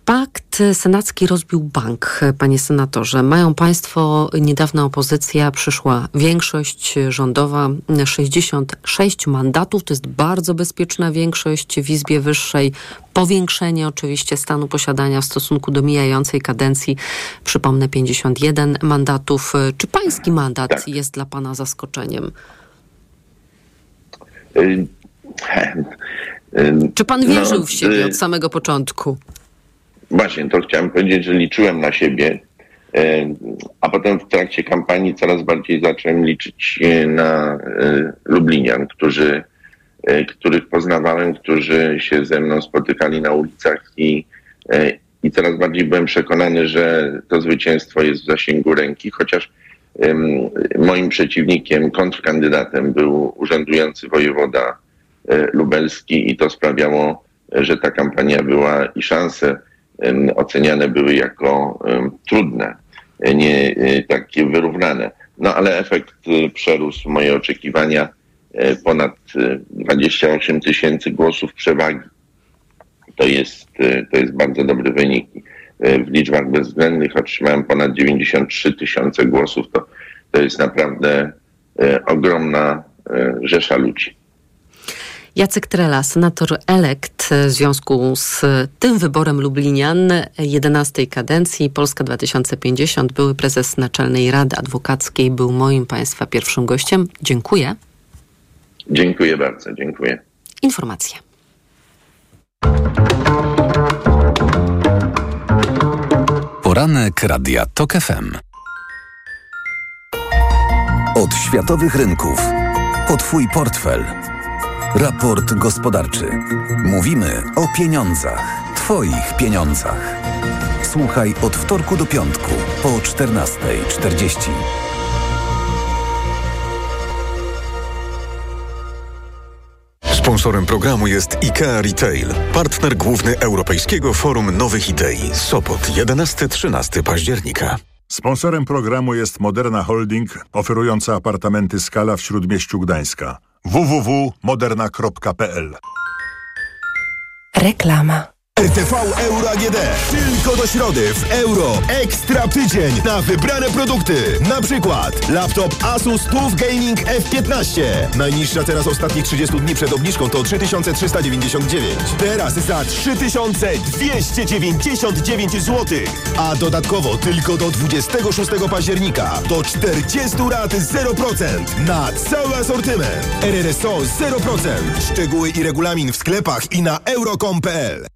Pakt senacki rozbił bank, panie senatorze. Mają państwo, niedawna opozycja, przyszła większość rządowa, 66 mandatów. To jest bardzo bezpieczna większość w Izbie Wyższej. Powiększenie oczywiście stanu posiadania w stosunku do mijającej kadencji. Przypomnę 51 mandatów. Czy pański mandat tak. jest dla pana zaskoczeniem? Czy pan wierzył no, w siebie od samego początku? Właśnie, to chciałem powiedzieć, że liczyłem na siebie, a potem w trakcie kampanii coraz bardziej zacząłem liczyć na Lublinian, którzy, których poznawałem, którzy się ze mną spotykali na ulicach i, i coraz bardziej byłem przekonany, że to zwycięstwo jest w zasięgu ręki, chociaż moim przeciwnikiem, kontrkandydatem był urzędujący wojewoda lubelski i to sprawiało, że ta kampania była i szanse oceniane były jako trudne, nie takie wyrównane. No ale efekt przerósł moje oczekiwania. Ponad 28 tysięcy głosów przewagi. To jest, to jest bardzo dobry wynik. W liczbach bezwzględnych otrzymałem ponad 93 tysiące głosów. To, to jest naprawdę ogromna rzesza ludzi. Jacek Trela, senator elekt w związku z tym wyborem Lublinian 11 kadencji Polska 2050, były prezes Naczelnej Rady Adwokackiej, był moim Państwa pierwszym gościem. Dziękuję. Dziękuję bardzo, dziękuję. Informacje. Poranek Radia TOK FM. Od światowych rynków po Twój portfel. Raport gospodarczy. Mówimy o pieniądzach. Twoich pieniądzach. Słuchaj od wtorku do piątku po 14.40. Sponsorem programu jest IKEA Retail, partner główny Europejskiego Forum Nowych Idei. Sopot 11-13 października. Sponsorem programu jest Moderna Holding, oferująca apartamenty Skala w Śródmieściu Gdańska www.moderna.pl Reklama. RTV Euro AGD. Tylko do środy w euro. Ekstra tydzień na wybrane produkty. Na przykład laptop Asus TUF Gaming F15. Najniższa teraz ostatnich 30 dni przed obniżką to 3399. Teraz za 3299 zł. A dodatkowo tylko do 26 października do 40 rat 0% na cały asortyment. RRSO 0%. Szczegóły i regulamin w sklepach i na euro.com.pl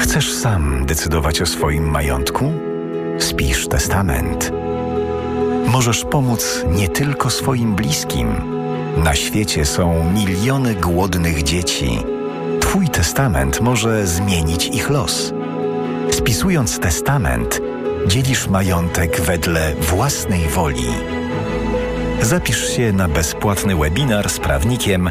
Chcesz sam decydować o swoim majątku? Spisz testament. Możesz pomóc nie tylko swoim bliskim. Na świecie są miliony głodnych dzieci. Twój testament może zmienić ich los. Spisując testament, dzielisz majątek wedle własnej woli. Zapisz się na bezpłatny webinar z prawnikiem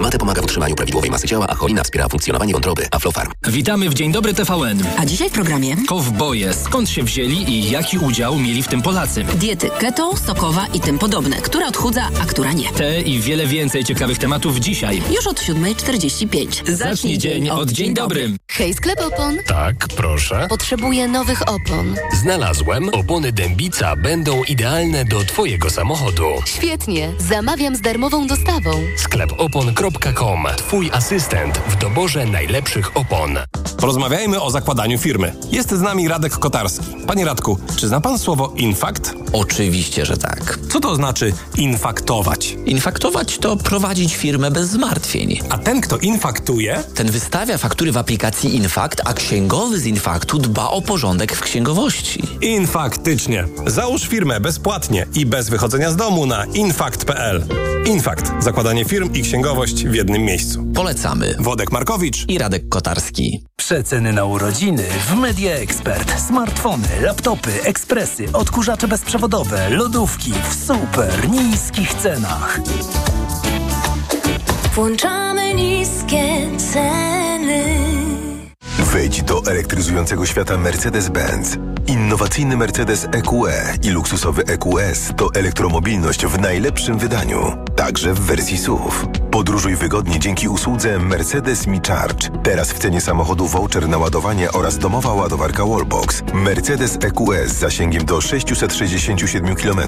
Mate pomaga w utrzymaniu prawidłowej masy ciała, a cholina wspiera funkcjonowanie wątroby. Aflofarm. Witamy w Dzień Dobry TVN. A dzisiaj w programie Kowboje. Skąd się wzięli i jaki udział mieli w tym Polacy? diety keto, sokowa i tym podobne. Która odchudza, a która nie. Te i wiele więcej ciekawych tematów dzisiaj. Już od 7.45. Zacznij dzień od Dzień Dobry. Hej, sklep opon. Tak, proszę. Potrzebuję nowych opon. Znalazłem. Opony Dębica będą idealne do Twojego samochodu. Świetnie. Zamawiam z darmową dostawą. sklepopon.com. Twój asystent w doborze najlepszych opon. Porozmawiajmy o zakładaniu firmy. Jest z nami Radek Kotarski. Panie Radku, czy zna pan słowo infakt? Oczywiście, że tak. Co to znaczy infaktować? Infaktować to prowadzić firmę bez zmartwień. A ten, kto infaktuje? Ten wystawia faktury w aplikacji Infakt, a księgowy z Infaktu dba o porządek w księgowości. Infaktycznie. Załóż firmę bezpłatnie i bez wychodzenia z domu na infakt.pl. Infakt. Zakładanie firm i księgowość w jednym miejscu. Polecamy. Wodek Markowicz i Radek Kotarski. Przeceny na urodziny w Media Expert. Smartfony, laptopy, ekspresy, odkurzacze bezprzewodowe, lodówki w super niskich cenach. Włączamy niskie ceny. Wejdź do elektryzującego świata Mercedes-Benz. Innowacyjny Mercedes EQE i luksusowy EQS to elektromobilność w najlepszym wydaniu, także w wersji SUV. Podróżuj wygodnie dzięki usłudze Mercedes Me Charge. Teraz w cenie samochodu voucher na ładowanie oraz domowa ładowarka Wallbox. Mercedes EQS z zasięgiem do 667 km.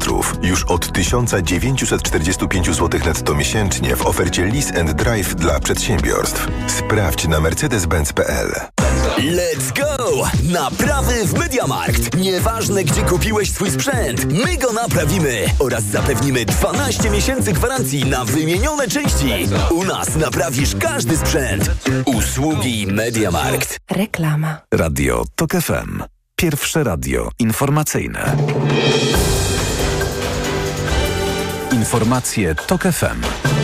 Już od 1945 zł netto miesięcznie w ofercie Lease and Drive dla przedsiębiorstw. Sprawdź na mercedes-benz.pl. Let's go! Naprawy w Mediamarkt. Nieważne, gdzie kupiłeś swój sprzęt, my go naprawimy oraz zapewnimy 12 miesięcy gwarancji na wymienione części. U nas naprawisz każdy sprzęt. Usługi Mediamarkt. Reklama. Radio TOK FM. Pierwsze radio informacyjne. Informacje TOK FM.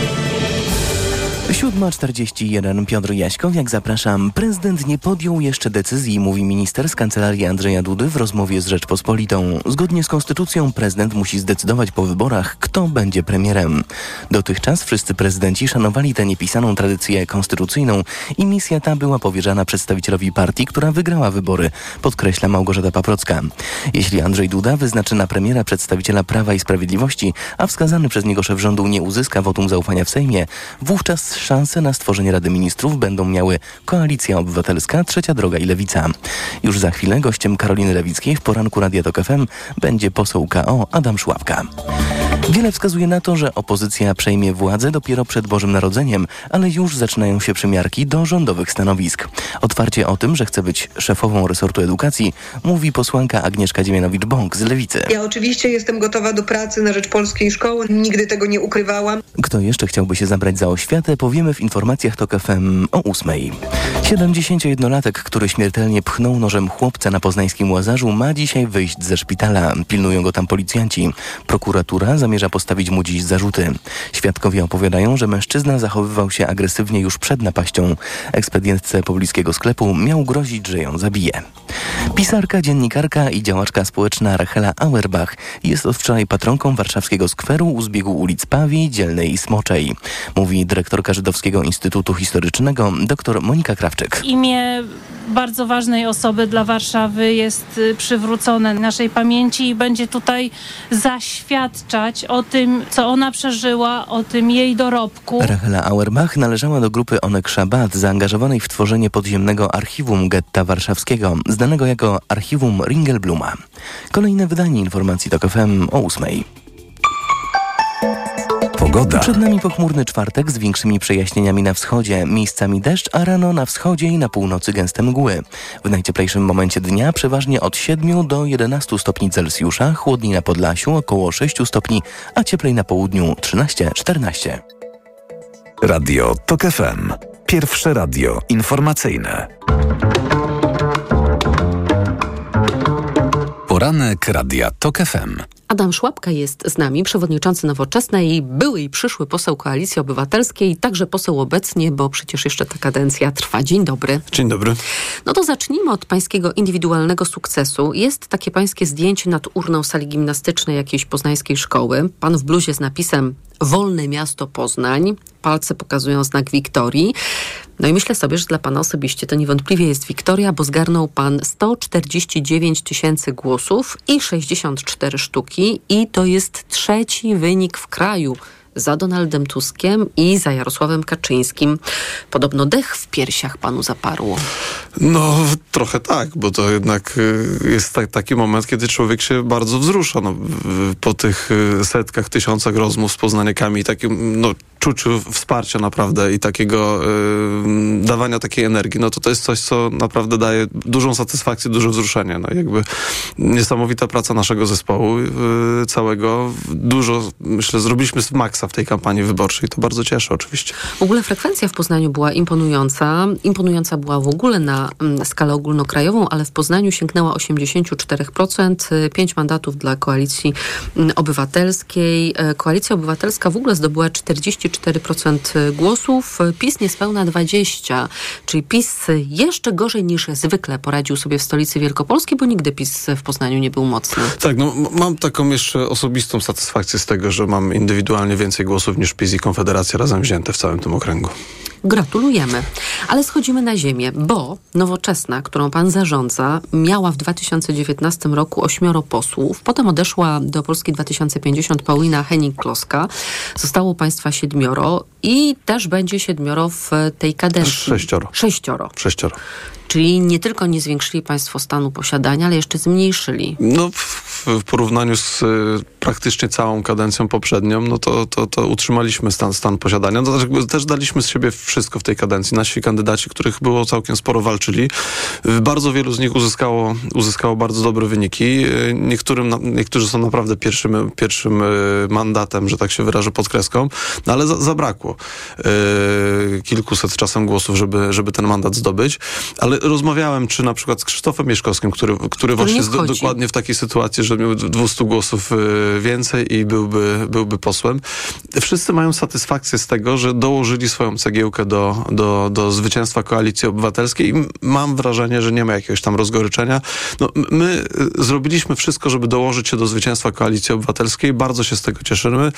7.41 Piotr Jaśkowiak, zapraszam. Prezydent nie podjął jeszcze decyzji, mówi minister z kancelarii Andrzeja Dudy w rozmowie z Rzeczpospolitą. Zgodnie z konstytucją prezydent musi zdecydować po wyborach, kto będzie premierem. Dotychczas wszyscy prezydenci szanowali tę niepisaną tradycję konstytucyjną i misja ta była powierzana przedstawicielowi partii, która wygrała wybory, podkreśla Małgorzata Paprocka. Jeśli Andrzej Duda wyznaczy na premiera przedstawiciela Prawa i Sprawiedliwości, a wskazany przez niego szef rządu nie uzyska wotum zaufania w Sejmie, wówczas szanse na stworzenie Rady Ministrów będą miały Koalicja Obywatelska, Trzecia Droga i Lewica. Już za chwilę gościem Karoliny Lewickiej w poranku Radia Tok FM będzie poseł KO Adam Szłapka. Wiele wskazuje na to, że opozycja przejmie władzę dopiero przed Bożym Narodzeniem, ale już zaczynają się przymiarki do rządowych stanowisk. Otwarcie o tym, że chce być szefową resortu edukacji, mówi posłanka Agnieszka Dziemianowicz-Bąk z Lewicy. Ja oczywiście jestem gotowa do pracy na rzecz polskiej szkoły, nigdy tego nie ukrywałam. Kto jeszcze chciałby się zabrać za oświatę, powiemy w informacjach TOK FM o 8. 71-latek, który śmiertelnie pchnął nożem chłopca na poznańskim Łazarzu, ma dzisiaj wyjść ze szpitala. Pilnują go tam policjanci. Prokuratura zamierza zamierza postawić mu dziś zarzuty. Świadkowie opowiadają, że mężczyzna zachowywał się agresywnie już przed napaścią. Ekspedientce pobliskiego sklepu miał grozić, że ją zabije. Pisarka, dziennikarka i działaczka społeczna Rachela Auerbach jest od wczoraj patronką warszawskiego skweru u zbiegu ulic Pawi, Dzielnej i Smoczej. Mówi dyrektorka Żydowskiego Instytutu Historycznego dr Monika Krawczyk. Imię bardzo ważnej osoby dla Warszawy jest y, przywrócone naszej pamięci i będzie tutaj zaświadczać o tym, co ona przeżyła, o tym jej dorobku. Rachela Auerbach należała do grupy Onek Szabat, zaangażowanej w tworzenie podziemnego archiwum getta warszawskiego, znanego jako Archiwum Ringelbluma. Kolejne wydanie informacji TOK FM o ósmej. Pogoda. Przed nami pochmurny czwartek z większymi przejaśnieniami na wschodzie, miejscami deszcz, a rano na wschodzie i na północy gęste mgły. W najcieplejszym momencie dnia przeważnie od 7 do 11 stopni Celsjusza, chłodniej na Podlasiu około 6 stopni, a cieplej na południu 13-14. Radio TOK FM. Pierwsze radio informacyjne. Poranek Radia TOK FM. Adam Szłapka jest z nami, przewodniczący Nowoczesnej, były i przyszły poseł Koalicji Obywatelskiej, także poseł obecnie, bo przecież jeszcze ta kadencja trwa. Dzień dobry. Dzień dobry. No to zacznijmy od pańskiego indywidualnego sukcesu. Jest takie pańskie zdjęcie nad urną sali gimnastycznej jakiejś poznańskiej szkoły. Pan w bluzie z napisem Wolne Miasto Poznań. Palce pokazują znak Wiktorii. No i myślę sobie, że dla pana osobiście to niewątpliwie jest Wiktoria, bo zgarnął pan 149 tysięcy głosów i 64 sztuki i to jest trzeci wynik w kraju za Donaldem Tuskiem i za Jarosławem Kaczyńskim. Podobno dech w piersiach panu zaparło. No, trochę tak, bo to jednak y, jest tak, taki moment, kiedy człowiek się bardzo wzrusza. No, po tych y, setkach, tysiącach rozmów z poznaniakami takim no, czuciu wsparcia naprawdę i takiego y, dawania takiej energii, no to to jest coś, co naprawdę daje dużą satysfakcję, duże wzruszenie. No, jakby niesamowita praca naszego zespołu y, całego. Dużo, myślę, zrobiliśmy z maksa w tej kampanii wyborczej. To bardzo cieszy oczywiście. W ogóle frekwencja w Poznaniu była imponująca. Imponująca była w ogóle na mm, skalę ogólnokrajową, ale w Poznaniu sięgnęła 84%, 5 mandatów dla Koalicji mm, Obywatelskiej. E, Koalicja Obywatelska w ogóle zdobyła 44% głosów, PiS niespełna 20%, czyli PiS jeszcze gorzej niż zwykle poradził sobie w stolicy Wielkopolskiej, bo nigdy PiS w Poznaniu nie był mocny. Tak, no mam taką jeszcze osobistą satysfakcję z tego, że mam indywidualnie więcej głosów niż PiS i Konfederacja razem wzięte w całym tym okręgu. Gratulujemy. Ale schodzimy na ziemię, bo Nowoczesna, którą pan zarządza, miała w 2019 roku ośmioro posłów. Potem odeszła do Polski 2050 Paulina Henning-Kloska. Zostało państwa siedmioro i też będzie siedmioro w tej kadencji. Sześcioro. Sześcioro. Sześcioro. Czyli nie tylko nie zwiększyli państwo stanu posiadania, ale jeszcze zmniejszyli. No w, porównaniu z y, praktycznie całą kadencją poprzednią, no to, to, to utrzymaliśmy stan, stan posiadania. No, też, też daliśmy z siebie wszystko w tej kadencji. Nasi kandydaci, których było całkiem sporo, walczyli. Bardzo wielu z nich uzyskało, uzyskało bardzo dobre wyniki. Y, Niektórym, niektórzy są naprawdę pierwszym, pierwszym y, mandatem, że tak się wyrażę, pod kreską, no ale za, zabrakło kilkuset czasem głosów, żeby, żeby ten mandat zdobyć. Ale rozmawiałem, czy na przykład z Krzysztofem Mieszkowskim, który, który właśnie nie jest do, wchodzi. dokładnie w takiej sytuacji, że miał 200 głosów y, więcej i byłby, byłby posłem. Wszyscy mają satysfakcję z tego, że dołożyli swoją cegiełkę do, do, do zwycięstwa Koalicji Obywatelskiej i mam wrażenie, że nie ma jakiegoś tam rozgoryczenia. No, my y, zrobiliśmy wszystko, żeby dołożyć się do zwycięstwa Koalicji Obywatelskiej. Bardzo się z tego cieszymy.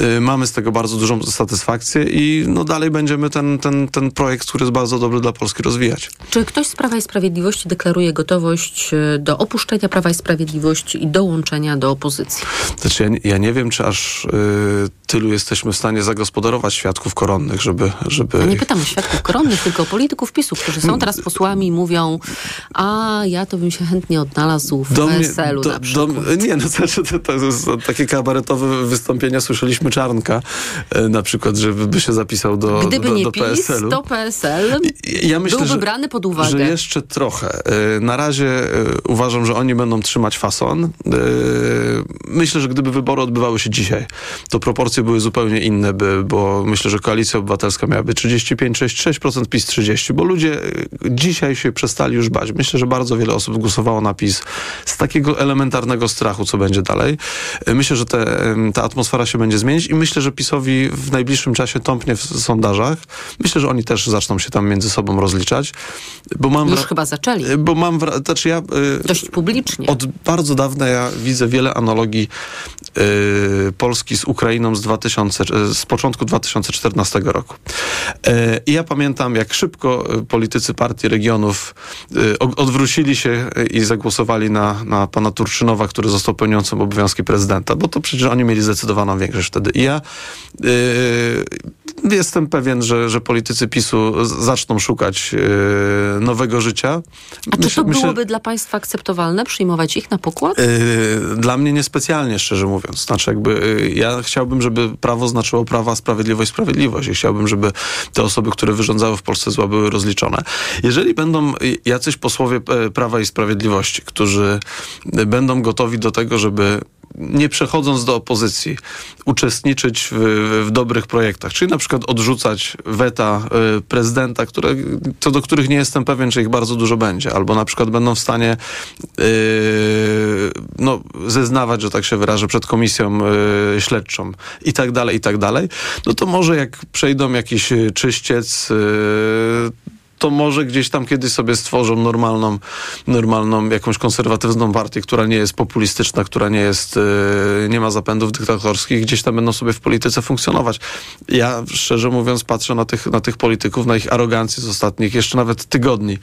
Y, Mamy z tego bardzo dużą satysfakcję i no dalej będziemy ten, ten, ten projekt, który jest bardzo dobry dla Polski, rozwijać. Czy ktoś z Prawa i Sprawiedliwości deklaruje gotowość do opuszczenia Prawa i Sprawiedliwości dołączenia do opozycji? Znaczy, ja, ja nie wiem, czy aż y, tylu jesteśmy w stanie zagospodarować świadków koronnych, żeby... żeby... Ja nie pytam o świadków koronnych, tylko o polityków PiSu, którzy są teraz posłami i mówią, a ja to bym się chętnie odnalazł w PSL-u na przykład. nie, no znaczy, to, to jest takie kabaretowe wystąpienia. Słyszeliśmy Czarnka e, na przykład, że by się zapisał do, Gdyby do, nie do PiS, to PSL Ja myślę, byłby że, brany pod uwagę. że jeszcze trochę. E, Na razie e, uważam, że oni będą trzymać fason. Myślę, że gdyby wybory odbywały się dzisiaj, to proporcja proporcje były zupełnie inne, by, bo myślę, że Koalicja Obywatelska miałaby 35, 6, 6%, PiS 30, bo ludzie y, dzisiaj się przestali już bać. Myślę, że bardzo wiele osób głosowało na PiS z takiego elementarnego strachu, co będzie dalej. Y, Myślę, że te, ta atmosfera się będzie zmienić i myślę, że PiSowi w najbliższym czasie tąpnie w sondażach. Myślę, że oni też zaczną się tam między sobą rozliczać. Bo mam Już chyba zaczęli. Y, Bo mam, znaczy ja... Dość publicznie. Od bardzo dawna ja widzę wiele analogii Polski z Ukrainą z, 2000, y, z początku 2014 roku. Y, I ja pamiętam, jak szybko y, politycy partii regionów odwrócili się i zagłosowali na, na pana Turczynowa, który został pełniącym obowiązki prezydenta, bo to przecież oni mieli zdecydowaną większość wtedy. I ja jestem pewien, że, że politycy PiSu zaczną szukać nowego życia. A czy Myślę- to myślę- byłoby dla państwa akceptowalne, przyjmować ich na pokład? Yy, Dla mnie niespecjalnie, szczerze mówiąc. Znaczy jakby ja chciałbym, żeby prawo znaczyło prawa, sprawiedliwość, sprawiedliwość. I chciałbym, żeby te osoby, które wyrządzały w Polsce zła, były rozliczone. Jeżeli będą jacyś posłowie e, Prawa i Sprawiedliwości, którzy będą gotowi do tego, żeby nie przechodząc do opozycji, uczestniczyć w, w dobrych projektach, czyli na przykład odrzucać weta y, prezydenta, które, co do których nie jestem pewien, czy ich bardzo dużo będzie, albo na przykład będą w stanie y, no, zeznawać, że tak się wyrażę, przed komisją y, śledczą. I tak dalej, i tak dalej, no to może jak przejdą jakiś czyściec, y, to może gdzieś tam kiedyś sobie stworzą normalną, normalną jakąś konserwatywną partię, która nie jest populistyczna, która nie jest, yy, nie ma zapędów dyktatorskich, gdzieś tam będą sobie w polityce funkcjonować. Ja szczerze mówiąc patrzę na tych, na tych polityków, na ich arogancję z ostatnich jeszcze nawet tygodni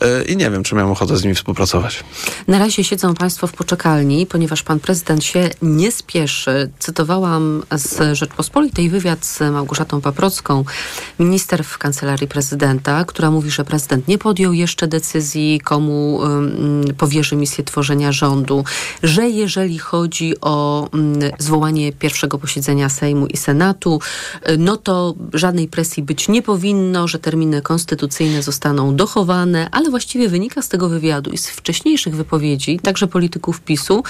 yy, i nie wiem, czy miałem ochotę z nimi współpracować. Na razie siedzą Państwo w poczekalni, ponieważ Pan Prezydent się nie spieszy. Cytowałam z Rzeczpospolitej wywiad z Małgorzatą Paprocką, minister w Kancelarii Prezydenta, która mówi, że prezydent nie podjął jeszcze decyzji, komu powierzy misję tworzenia rządu, że jeżeli chodzi o zwołanie pierwszego posiedzenia Sejmu i Senatu, y, no to żadnej presji być nie powinno, że terminy konstytucyjne zostaną dochowane, ale właściwie wynika z tego wywiadu i z wcześniejszych wypowiedzi, także polityków PiSu,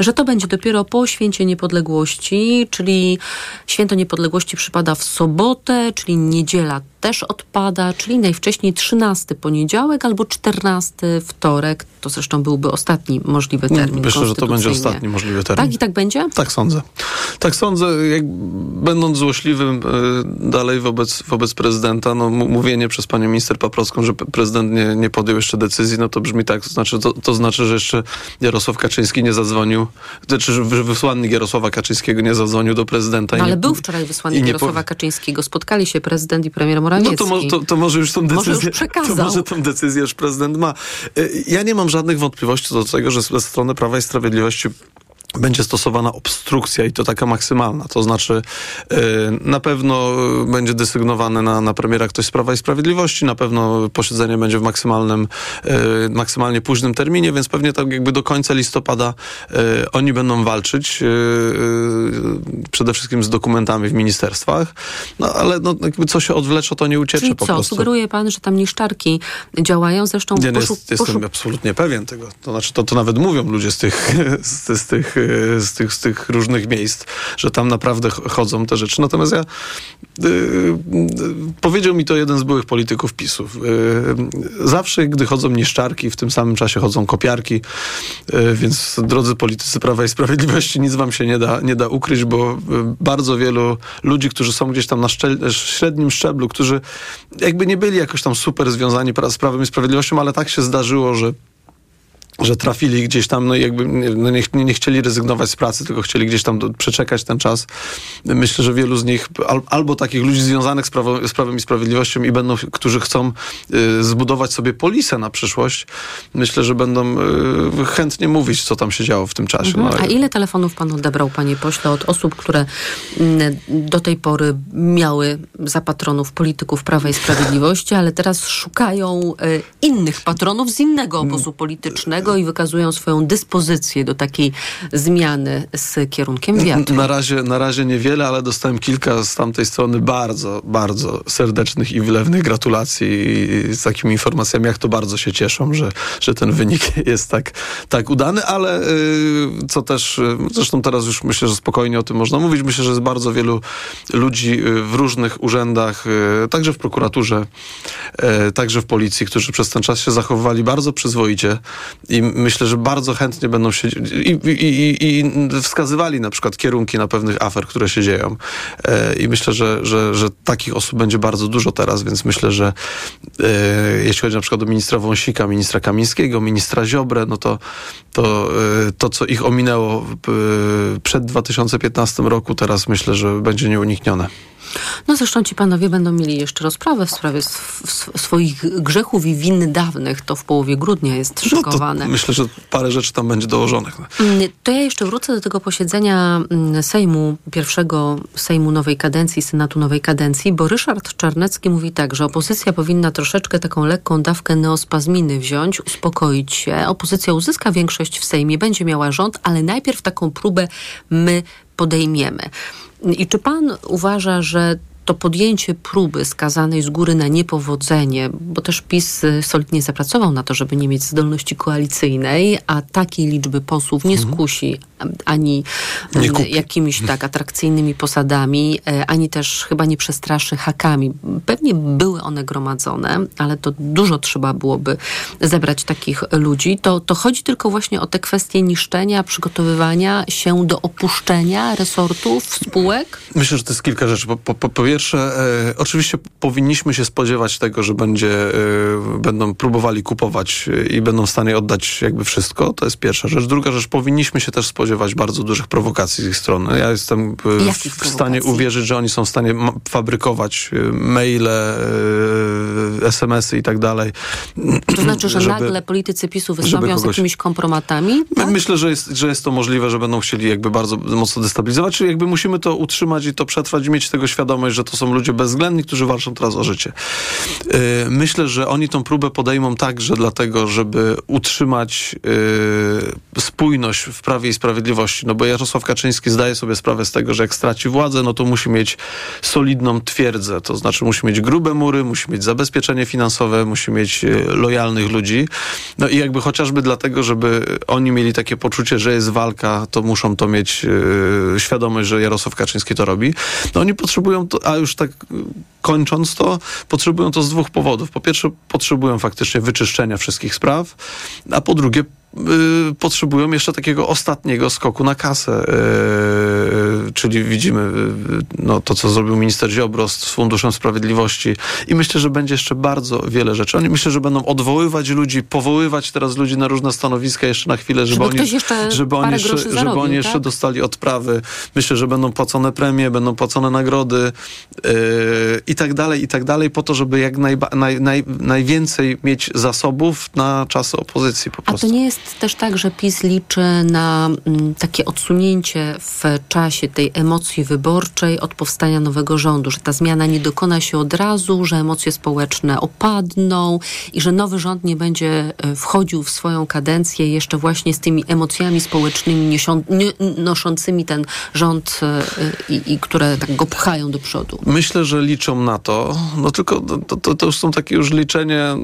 że to będzie dopiero po święcie niepodległości, czyli święto niepodległości przypada w sobotę, czyli niedziela też odpada, czyli najwcześniej 13 poniedziałek albo 14 wtorek. To zresztą byłby ostatni możliwy termin Myślę, że to będzie ostatni możliwy termin. Tak i tak będzie? Tak sądzę. Tak sądzę, jak będąc złośliwym y, dalej wobec, wobec prezydenta, no mówienie przez panią minister Paprocką, że prezydent nie, nie podjął jeszcze decyzji, no to brzmi tak, to znaczy, to, to znaczy, że jeszcze Jarosław Kaczyński nie zadzwonił, znaczy, że wy- wysłannik Jarosława Kaczyńskiego nie zadzwonił do prezydenta. No ale nie, był wczoraj wysłannik Jarosława Kaczyńskiego. Spotkali się prezydent i premier Morawiecki. No to, to, to może już tą Może decyzję. już przekazał. To może tą decyzję już prezydent ma. Y, Ja nie mam żadnych wątpliwości do tego, że ze strony Prawa i Sprawiedliwości będzie stosowana obstrukcja i to taka maksymalna. To znaczy y, na pewno będzie desygnowany na, na premiera ktoś z Prawa i Sprawiedliwości, na pewno posiedzenie będzie w maksymalnym, y, maksymalnie późnym terminie, więc pewnie tak jakby do końca listopada y, oni będą walczyć przede wszystkim z dokumentami w ministerstwach, no ale no, jakby co się odwlecze, to nie uciecze Czyli po co? prostu. Sugeruje pan, że tam niszczarki działają? Zresztą Nie, no poszu- jest, jestem poszu- absolutnie pewien tego. To znaczy, to, to nawet mówią ludzie z tych, z, z, tych, z, tych, z tych różnych miejsc, że tam naprawdę ch- chodzą te rzeczy. Natomiast ja, y, y, powiedział mi to jeden z byłych polityków PiSów. Y, zawsze, gdy chodzą niszczarki, w tym samym czasie chodzą kopiarki, y, więc drodzy politycy Prawa i Sprawiedliwości, nic wam się nie da, nie da ukryć, bo y, bardzo wielu ludzi, którzy są gdzieś tam na średnim szczeblu, którzy jakby nie byli jakoś tam super związani z Prawem i Sprawiedliwością, ale tak się zdarzyło, że że trafili gdzieś tam, no i jakby nie, no nie, nie chcieli rezygnować z pracy, tylko chcieli gdzieś tam do, przeczekać ten czas. Myślę, że wielu z nich, al, albo takich ludzi związanych z, prawo, z Prawem i Sprawiedliwością i będą, którzy chcą y, zbudować sobie polisę na przyszłość, myślę, że będą y, chętnie mówić, co tam się działo w tym czasie. Mhm. No, A ile telefonów pan odebrał, panie pośle, od osób, które mm, do tej pory miały za patronów polityków Prawa i Sprawiedliwości, ale teraz szukają e, innych patronów z innego obozu politycznego, tego i wykazują swoją dyspozycję do takiej zmiany z kierunkiem wiatru. Na razie, na razie niewiele, ale dostałem kilka z tamtej strony bardzo, bardzo serdecznych i wylewnych gratulacji z takimi informacjami, jak to bardzo się cieszą, że, że ten wynik jest tak, tak udany, ale y, co też, y, zresztą teraz już myślę, że spokojnie o tym można mówić. Myślę, że jest bardzo wielu ludzi y, w różnych urzędach, także w prokuraturze, także w policji, którzy przez ten czas się zachowywali bardzo przyzwoicie i myślę, że bardzo chętnie będą się i, i, i, wskazywali na przykład kierunki na pewnych afer, które się dzieją. I myślę, że, że, że takich osób będzie bardzo dużo teraz, więc myślę, że jeśli chodzi na przykład o ministra Wąsika, ministra Kamińskiego, ministra Ziobrę, no to, to, to co ich ominęło przed 2015 roku, teraz myślę, że będzie nieuniknione. No zresztą ci panowie będą mieli jeszcze rozprawę w sprawie swoich grzechów i win dawnych. To w połowie grudnia jest szykowane. No myślę, że parę rzeczy tam będzie dołożonych. Mm, to ja jeszcze wrócę do tego posiedzenia mm, Sejmu, pierwszego Sejmu nowej kadencji, Senatu nowej kadencji, bo Ryszard Czarnecki mówi tak, że opozycja powinna troszeczkę taką lekką dawkę neospazminy wziąć, uspokoić się. Opozycja uzyska większość w Sejmie, będzie miała rząd, ale najpierw taką próbę my podejmiemy. I czy pan uważa, że to podjęcie próby skazanej z góry na niepowodzenie, bo też PiS y, solidnie zapracował na to, żeby nie mieć zdolności koalicyjnej, a takiej liczby posłów nie mhm. skusi ani nie jakimiś tak atrakcyjnymi posadami, e, ani też chyba nie przestraszy hakami. Pewnie były one gromadzone, ale to dużo trzeba byłoby zebrać takich ludzi. To, to chodzi tylko właśnie o te kwestie niszczenia, przygotowywania się do opuszczenia resortów, spółek? Myślę, że to jest kilka rzeczy. Po, po, po pierwsze, e, oczywiście powinniśmy się spodziewać tego, że będzie, e, będą próbowali kupować i będą w stanie oddać jakby wszystko. To jest pierwsza rzecz. Druga rzecz, powinniśmy się też spodziewać bardzo dużych prowokacji z ich strony. Ja jestem e, w, stanie uwierzyć, że oni są w stanie fabrykować e, maile, e, SMS-y i tak dalej. To znaczy, że żeby, nagle politycy PiSu wystąpią kogoś... z jakimiś kompromatami? Tak? Myślę, że jest, że jest to możliwe, że będą chcieli jakby bardzo mocno destabilizować, czyli jakby musimy to utrzymać i to przetrwać i mieć tego świadomość, że to są ludzie bezwzględni, którzy walczą teraz o życie. Myślę, że oni tą próbę podejmą także dlatego, żeby utrzymać spójność w Prawie i Sprawiedliwości, no bo Jarosław Kaczyński zdaje sobie sprawę z tego, że jak straci władzę, no to musi mieć solidną twierdzę, to znaczy musi mieć grube mury, musi mieć zabezpieczenie finansowe, musi mieć e, lojalnych ludzi. No i jakby chociażby dlatego, żeby oni mieli takie poczucie, że jest walka, to muszą to mieć świadomość, że Jarosław Kaczyński to robi. No oni potrzebują to, a już tak kończąc to, potrzebują to z dwóch powodów. Po pierwsze, potrzebują faktycznie wyczyszczenia wszystkich spraw, a po drugie, y, potrzebują jeszcze takiego ostatniego skoku na kasę. Y, czyli widzimy y, no, to, co zrobił minister Ziobro z Funduszem Sprawiedliwości i myślę, że będzie jeszcze bardzo wiele rzeczy. Oni myślę, że będą odwoływać ludzi, powoływać teraz ludzi na różne stanowiska jeszcze na chwilę, żeby, żeby oni, żeby oni, jeszcze, zarobił, żeby oni jeszcze tak? dostali odprawy. Myślę, że będą płacone premie, będą płacone nagrody i tak dalej, i tak dalej, po to, żeby jak najba, naj, naj, najwięcej mieć zasobów na czasy opozycji po prostu. A to nie jest też tak, że PiS liczy na mm, takie odsunięcie w czasie tej emocji wyborczej od powstania nowego rządu, że ta zmiana nie dokona się od razu, że emocje społeczne opadną i że nowy rząd nie będzie e, wchodził w swoją kadencję jeszcze właśnie z tymi emocjami społecznymi noszącymi ten rząd e, i, i które tak go pchają do przodu. Myślę, że liczą na to, no tylko to, to, to są takie już liczenie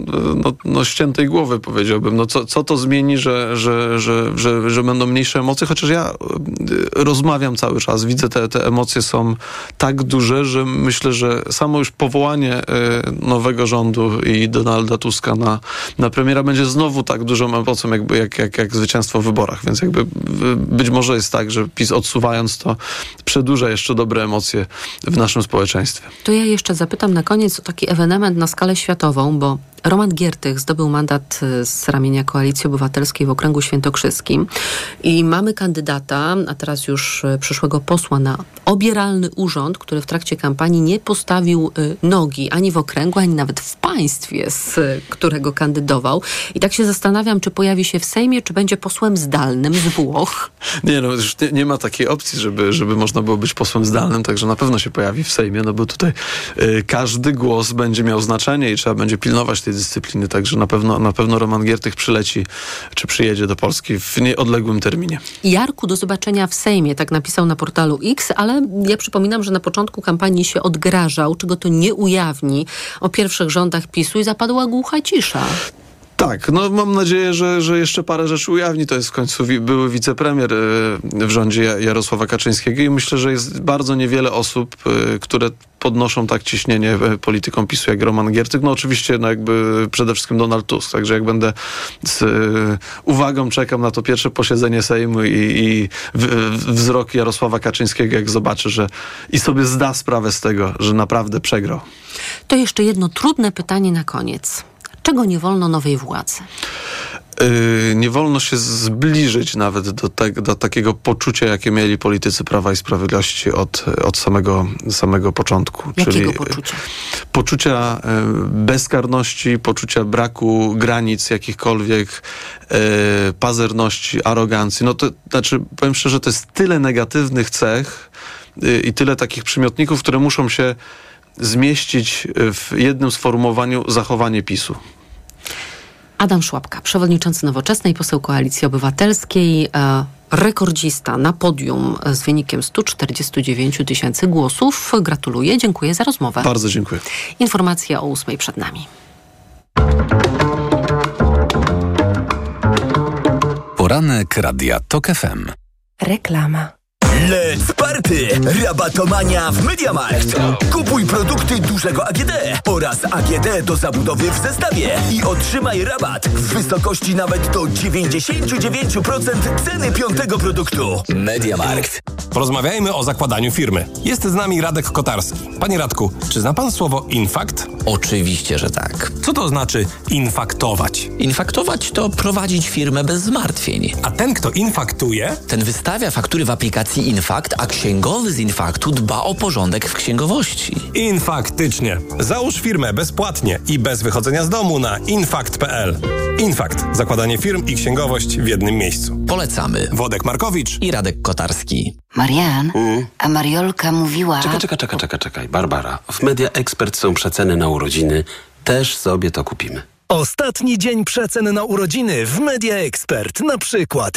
no, no ściętej głowy powiedziałbym. No co, co to zmieni, że, że, że, że, że będą mniejsze emocje? Chociaż ja y, rozmawiam cały czas, widzę te, te emocje są tak duże, że myślę, że samo już powołanie y, nowego rządu i Donalda Tuska na, na premiera będzie znowu tak dużą emocją jakby, jak, jak, jak zwycięstwo w wyborach. Więc jakby być może jest tak, że PiS odsuwając to przedłuża jeszcze dobre emocje w naszym społeczeństwie. To ja jeszcze zapytam na koniec o taki ewenement na skalę światową, bo Roman Giertych zdobył mandat y, z ramienia Koalicji Obywatelskiej w okręgu świętokrzyskim i mamy kandydata, a teraz już y, przyszłego posła na obieralny urząd, który w trakcie kampanii nie postawił y, nogi ani w okręgu, ani nawet w państwie, z y, którego kandydował. I tak się zastanawiam, czy pojawi się w Sejmie, czy będzie posłem zdalnym z Włoch. Nie, no już nie, nie ma takiej opcji, żeby, żeby można było być posłem zdalnym, także na pewno się pojawi w Sejmie, no bo tutaj y, każdy głos będzie miał znaczenie i trzeba będzie pilnować tej dyscypliny, także na pewno, na pewno Roman Giertych przyleci, czy przyjedzie do Polski w nieodległym terminie. Jarku, do zobaczenia w Sejmie, tak napisał na portalu X, ale ja przypominam, że na początku kampanii się odgrażał, czego to nie ujawni o pierwszych rządach PiSu i zapadła głucha cisza. Tak, no mam nadzieję, że, że jeszcze parę rzeczy ujawni. To jest w końcu wi- były wicepremier y, w rządzie Ja- Jarosława Kaczyńskiego i myślę, że jest bardzo niewiele osób, y, które podnoszą tak ciśnienie y, polityką PiSu jak Roman Giertych. No oczywiście no jakby przede wszystkim Donald Tusk, także jak będę z uwagą czekam na to pierwsze posiedzenie Sejmu i, i wzrok Jarosława Kaczyńskiego, jak zobaczy, że i sobie zda sprawę z tego, że naprawdę przegrał. To jeszcze jedno trudne pytanie na koniec. Czego nie wolno nowej władzy? Yy, nie wolno się zbliżyć nawet do, te, do takiego poczucia, jakie mieli politycy Prawa i Sprawiedliwości od, od samego, samego początku. Jakiego poczucia? Poczucia yy, bezkarności, poczucia braku granic jakichkolwiek, yy, pazerności, arogancji. No to znaczy, powiem szczerze, to jest tyle negatywnych cech yy, i tyle takich przymiotników, które muszą się zmieścić w jednym sformułowaniu zachowanie PiSu. Adam Szłapka, przewodniczący Nowoczesnej, poseł Koalicji Obywatelskiej, e, rekordzista na podium z wynikiem 149 tysięcy głosów. Gratuluję, dziękuję za rozmowę. Bardzo dziękuję. Informacja o ósmej przed nami. Poranek Radia TOK FM. Reklama. Let's party! Rabatomania w Mediamarkt. Kupuj produkty dużego AGD oraz AGD do zabudowy w zestawie i otrzymaj rabat w wysokości nawet do 99% ceny piątego produktu. Mediamarkt. Porozmawiajmy o zakładaniu firmy. Jest z nami Radek Kotarski. Panie Radku, czy zna pan słowo infakt? Oczywiście, że tak. Co to znaczy infaktować? Infaktować to prowadzić firmę bez zmartwień. A ten, kto infaktuje? Ten wystawia faktury w aplikacji Infakt, a księgowy z Infaktu dba o porządek w księgowości. Infaktycznie. Załóż firmę bezpłatnie i bez wychodzenia z domu na infakt.pl. Infakt. Zakładanie firm i księgowość w jednym miejscu. Polecamy. Wodek Markowicz i Radek Kotarski. Marian, a Mariolka mówiła... Czekaj, czekaj, czekaj, czekaj, czekaj. Barbara, w Media Expert są przeceny na urodziny. Też sobie to kupimy. Ostatni dzień przecen na urodziny w Media Expert. Na przykład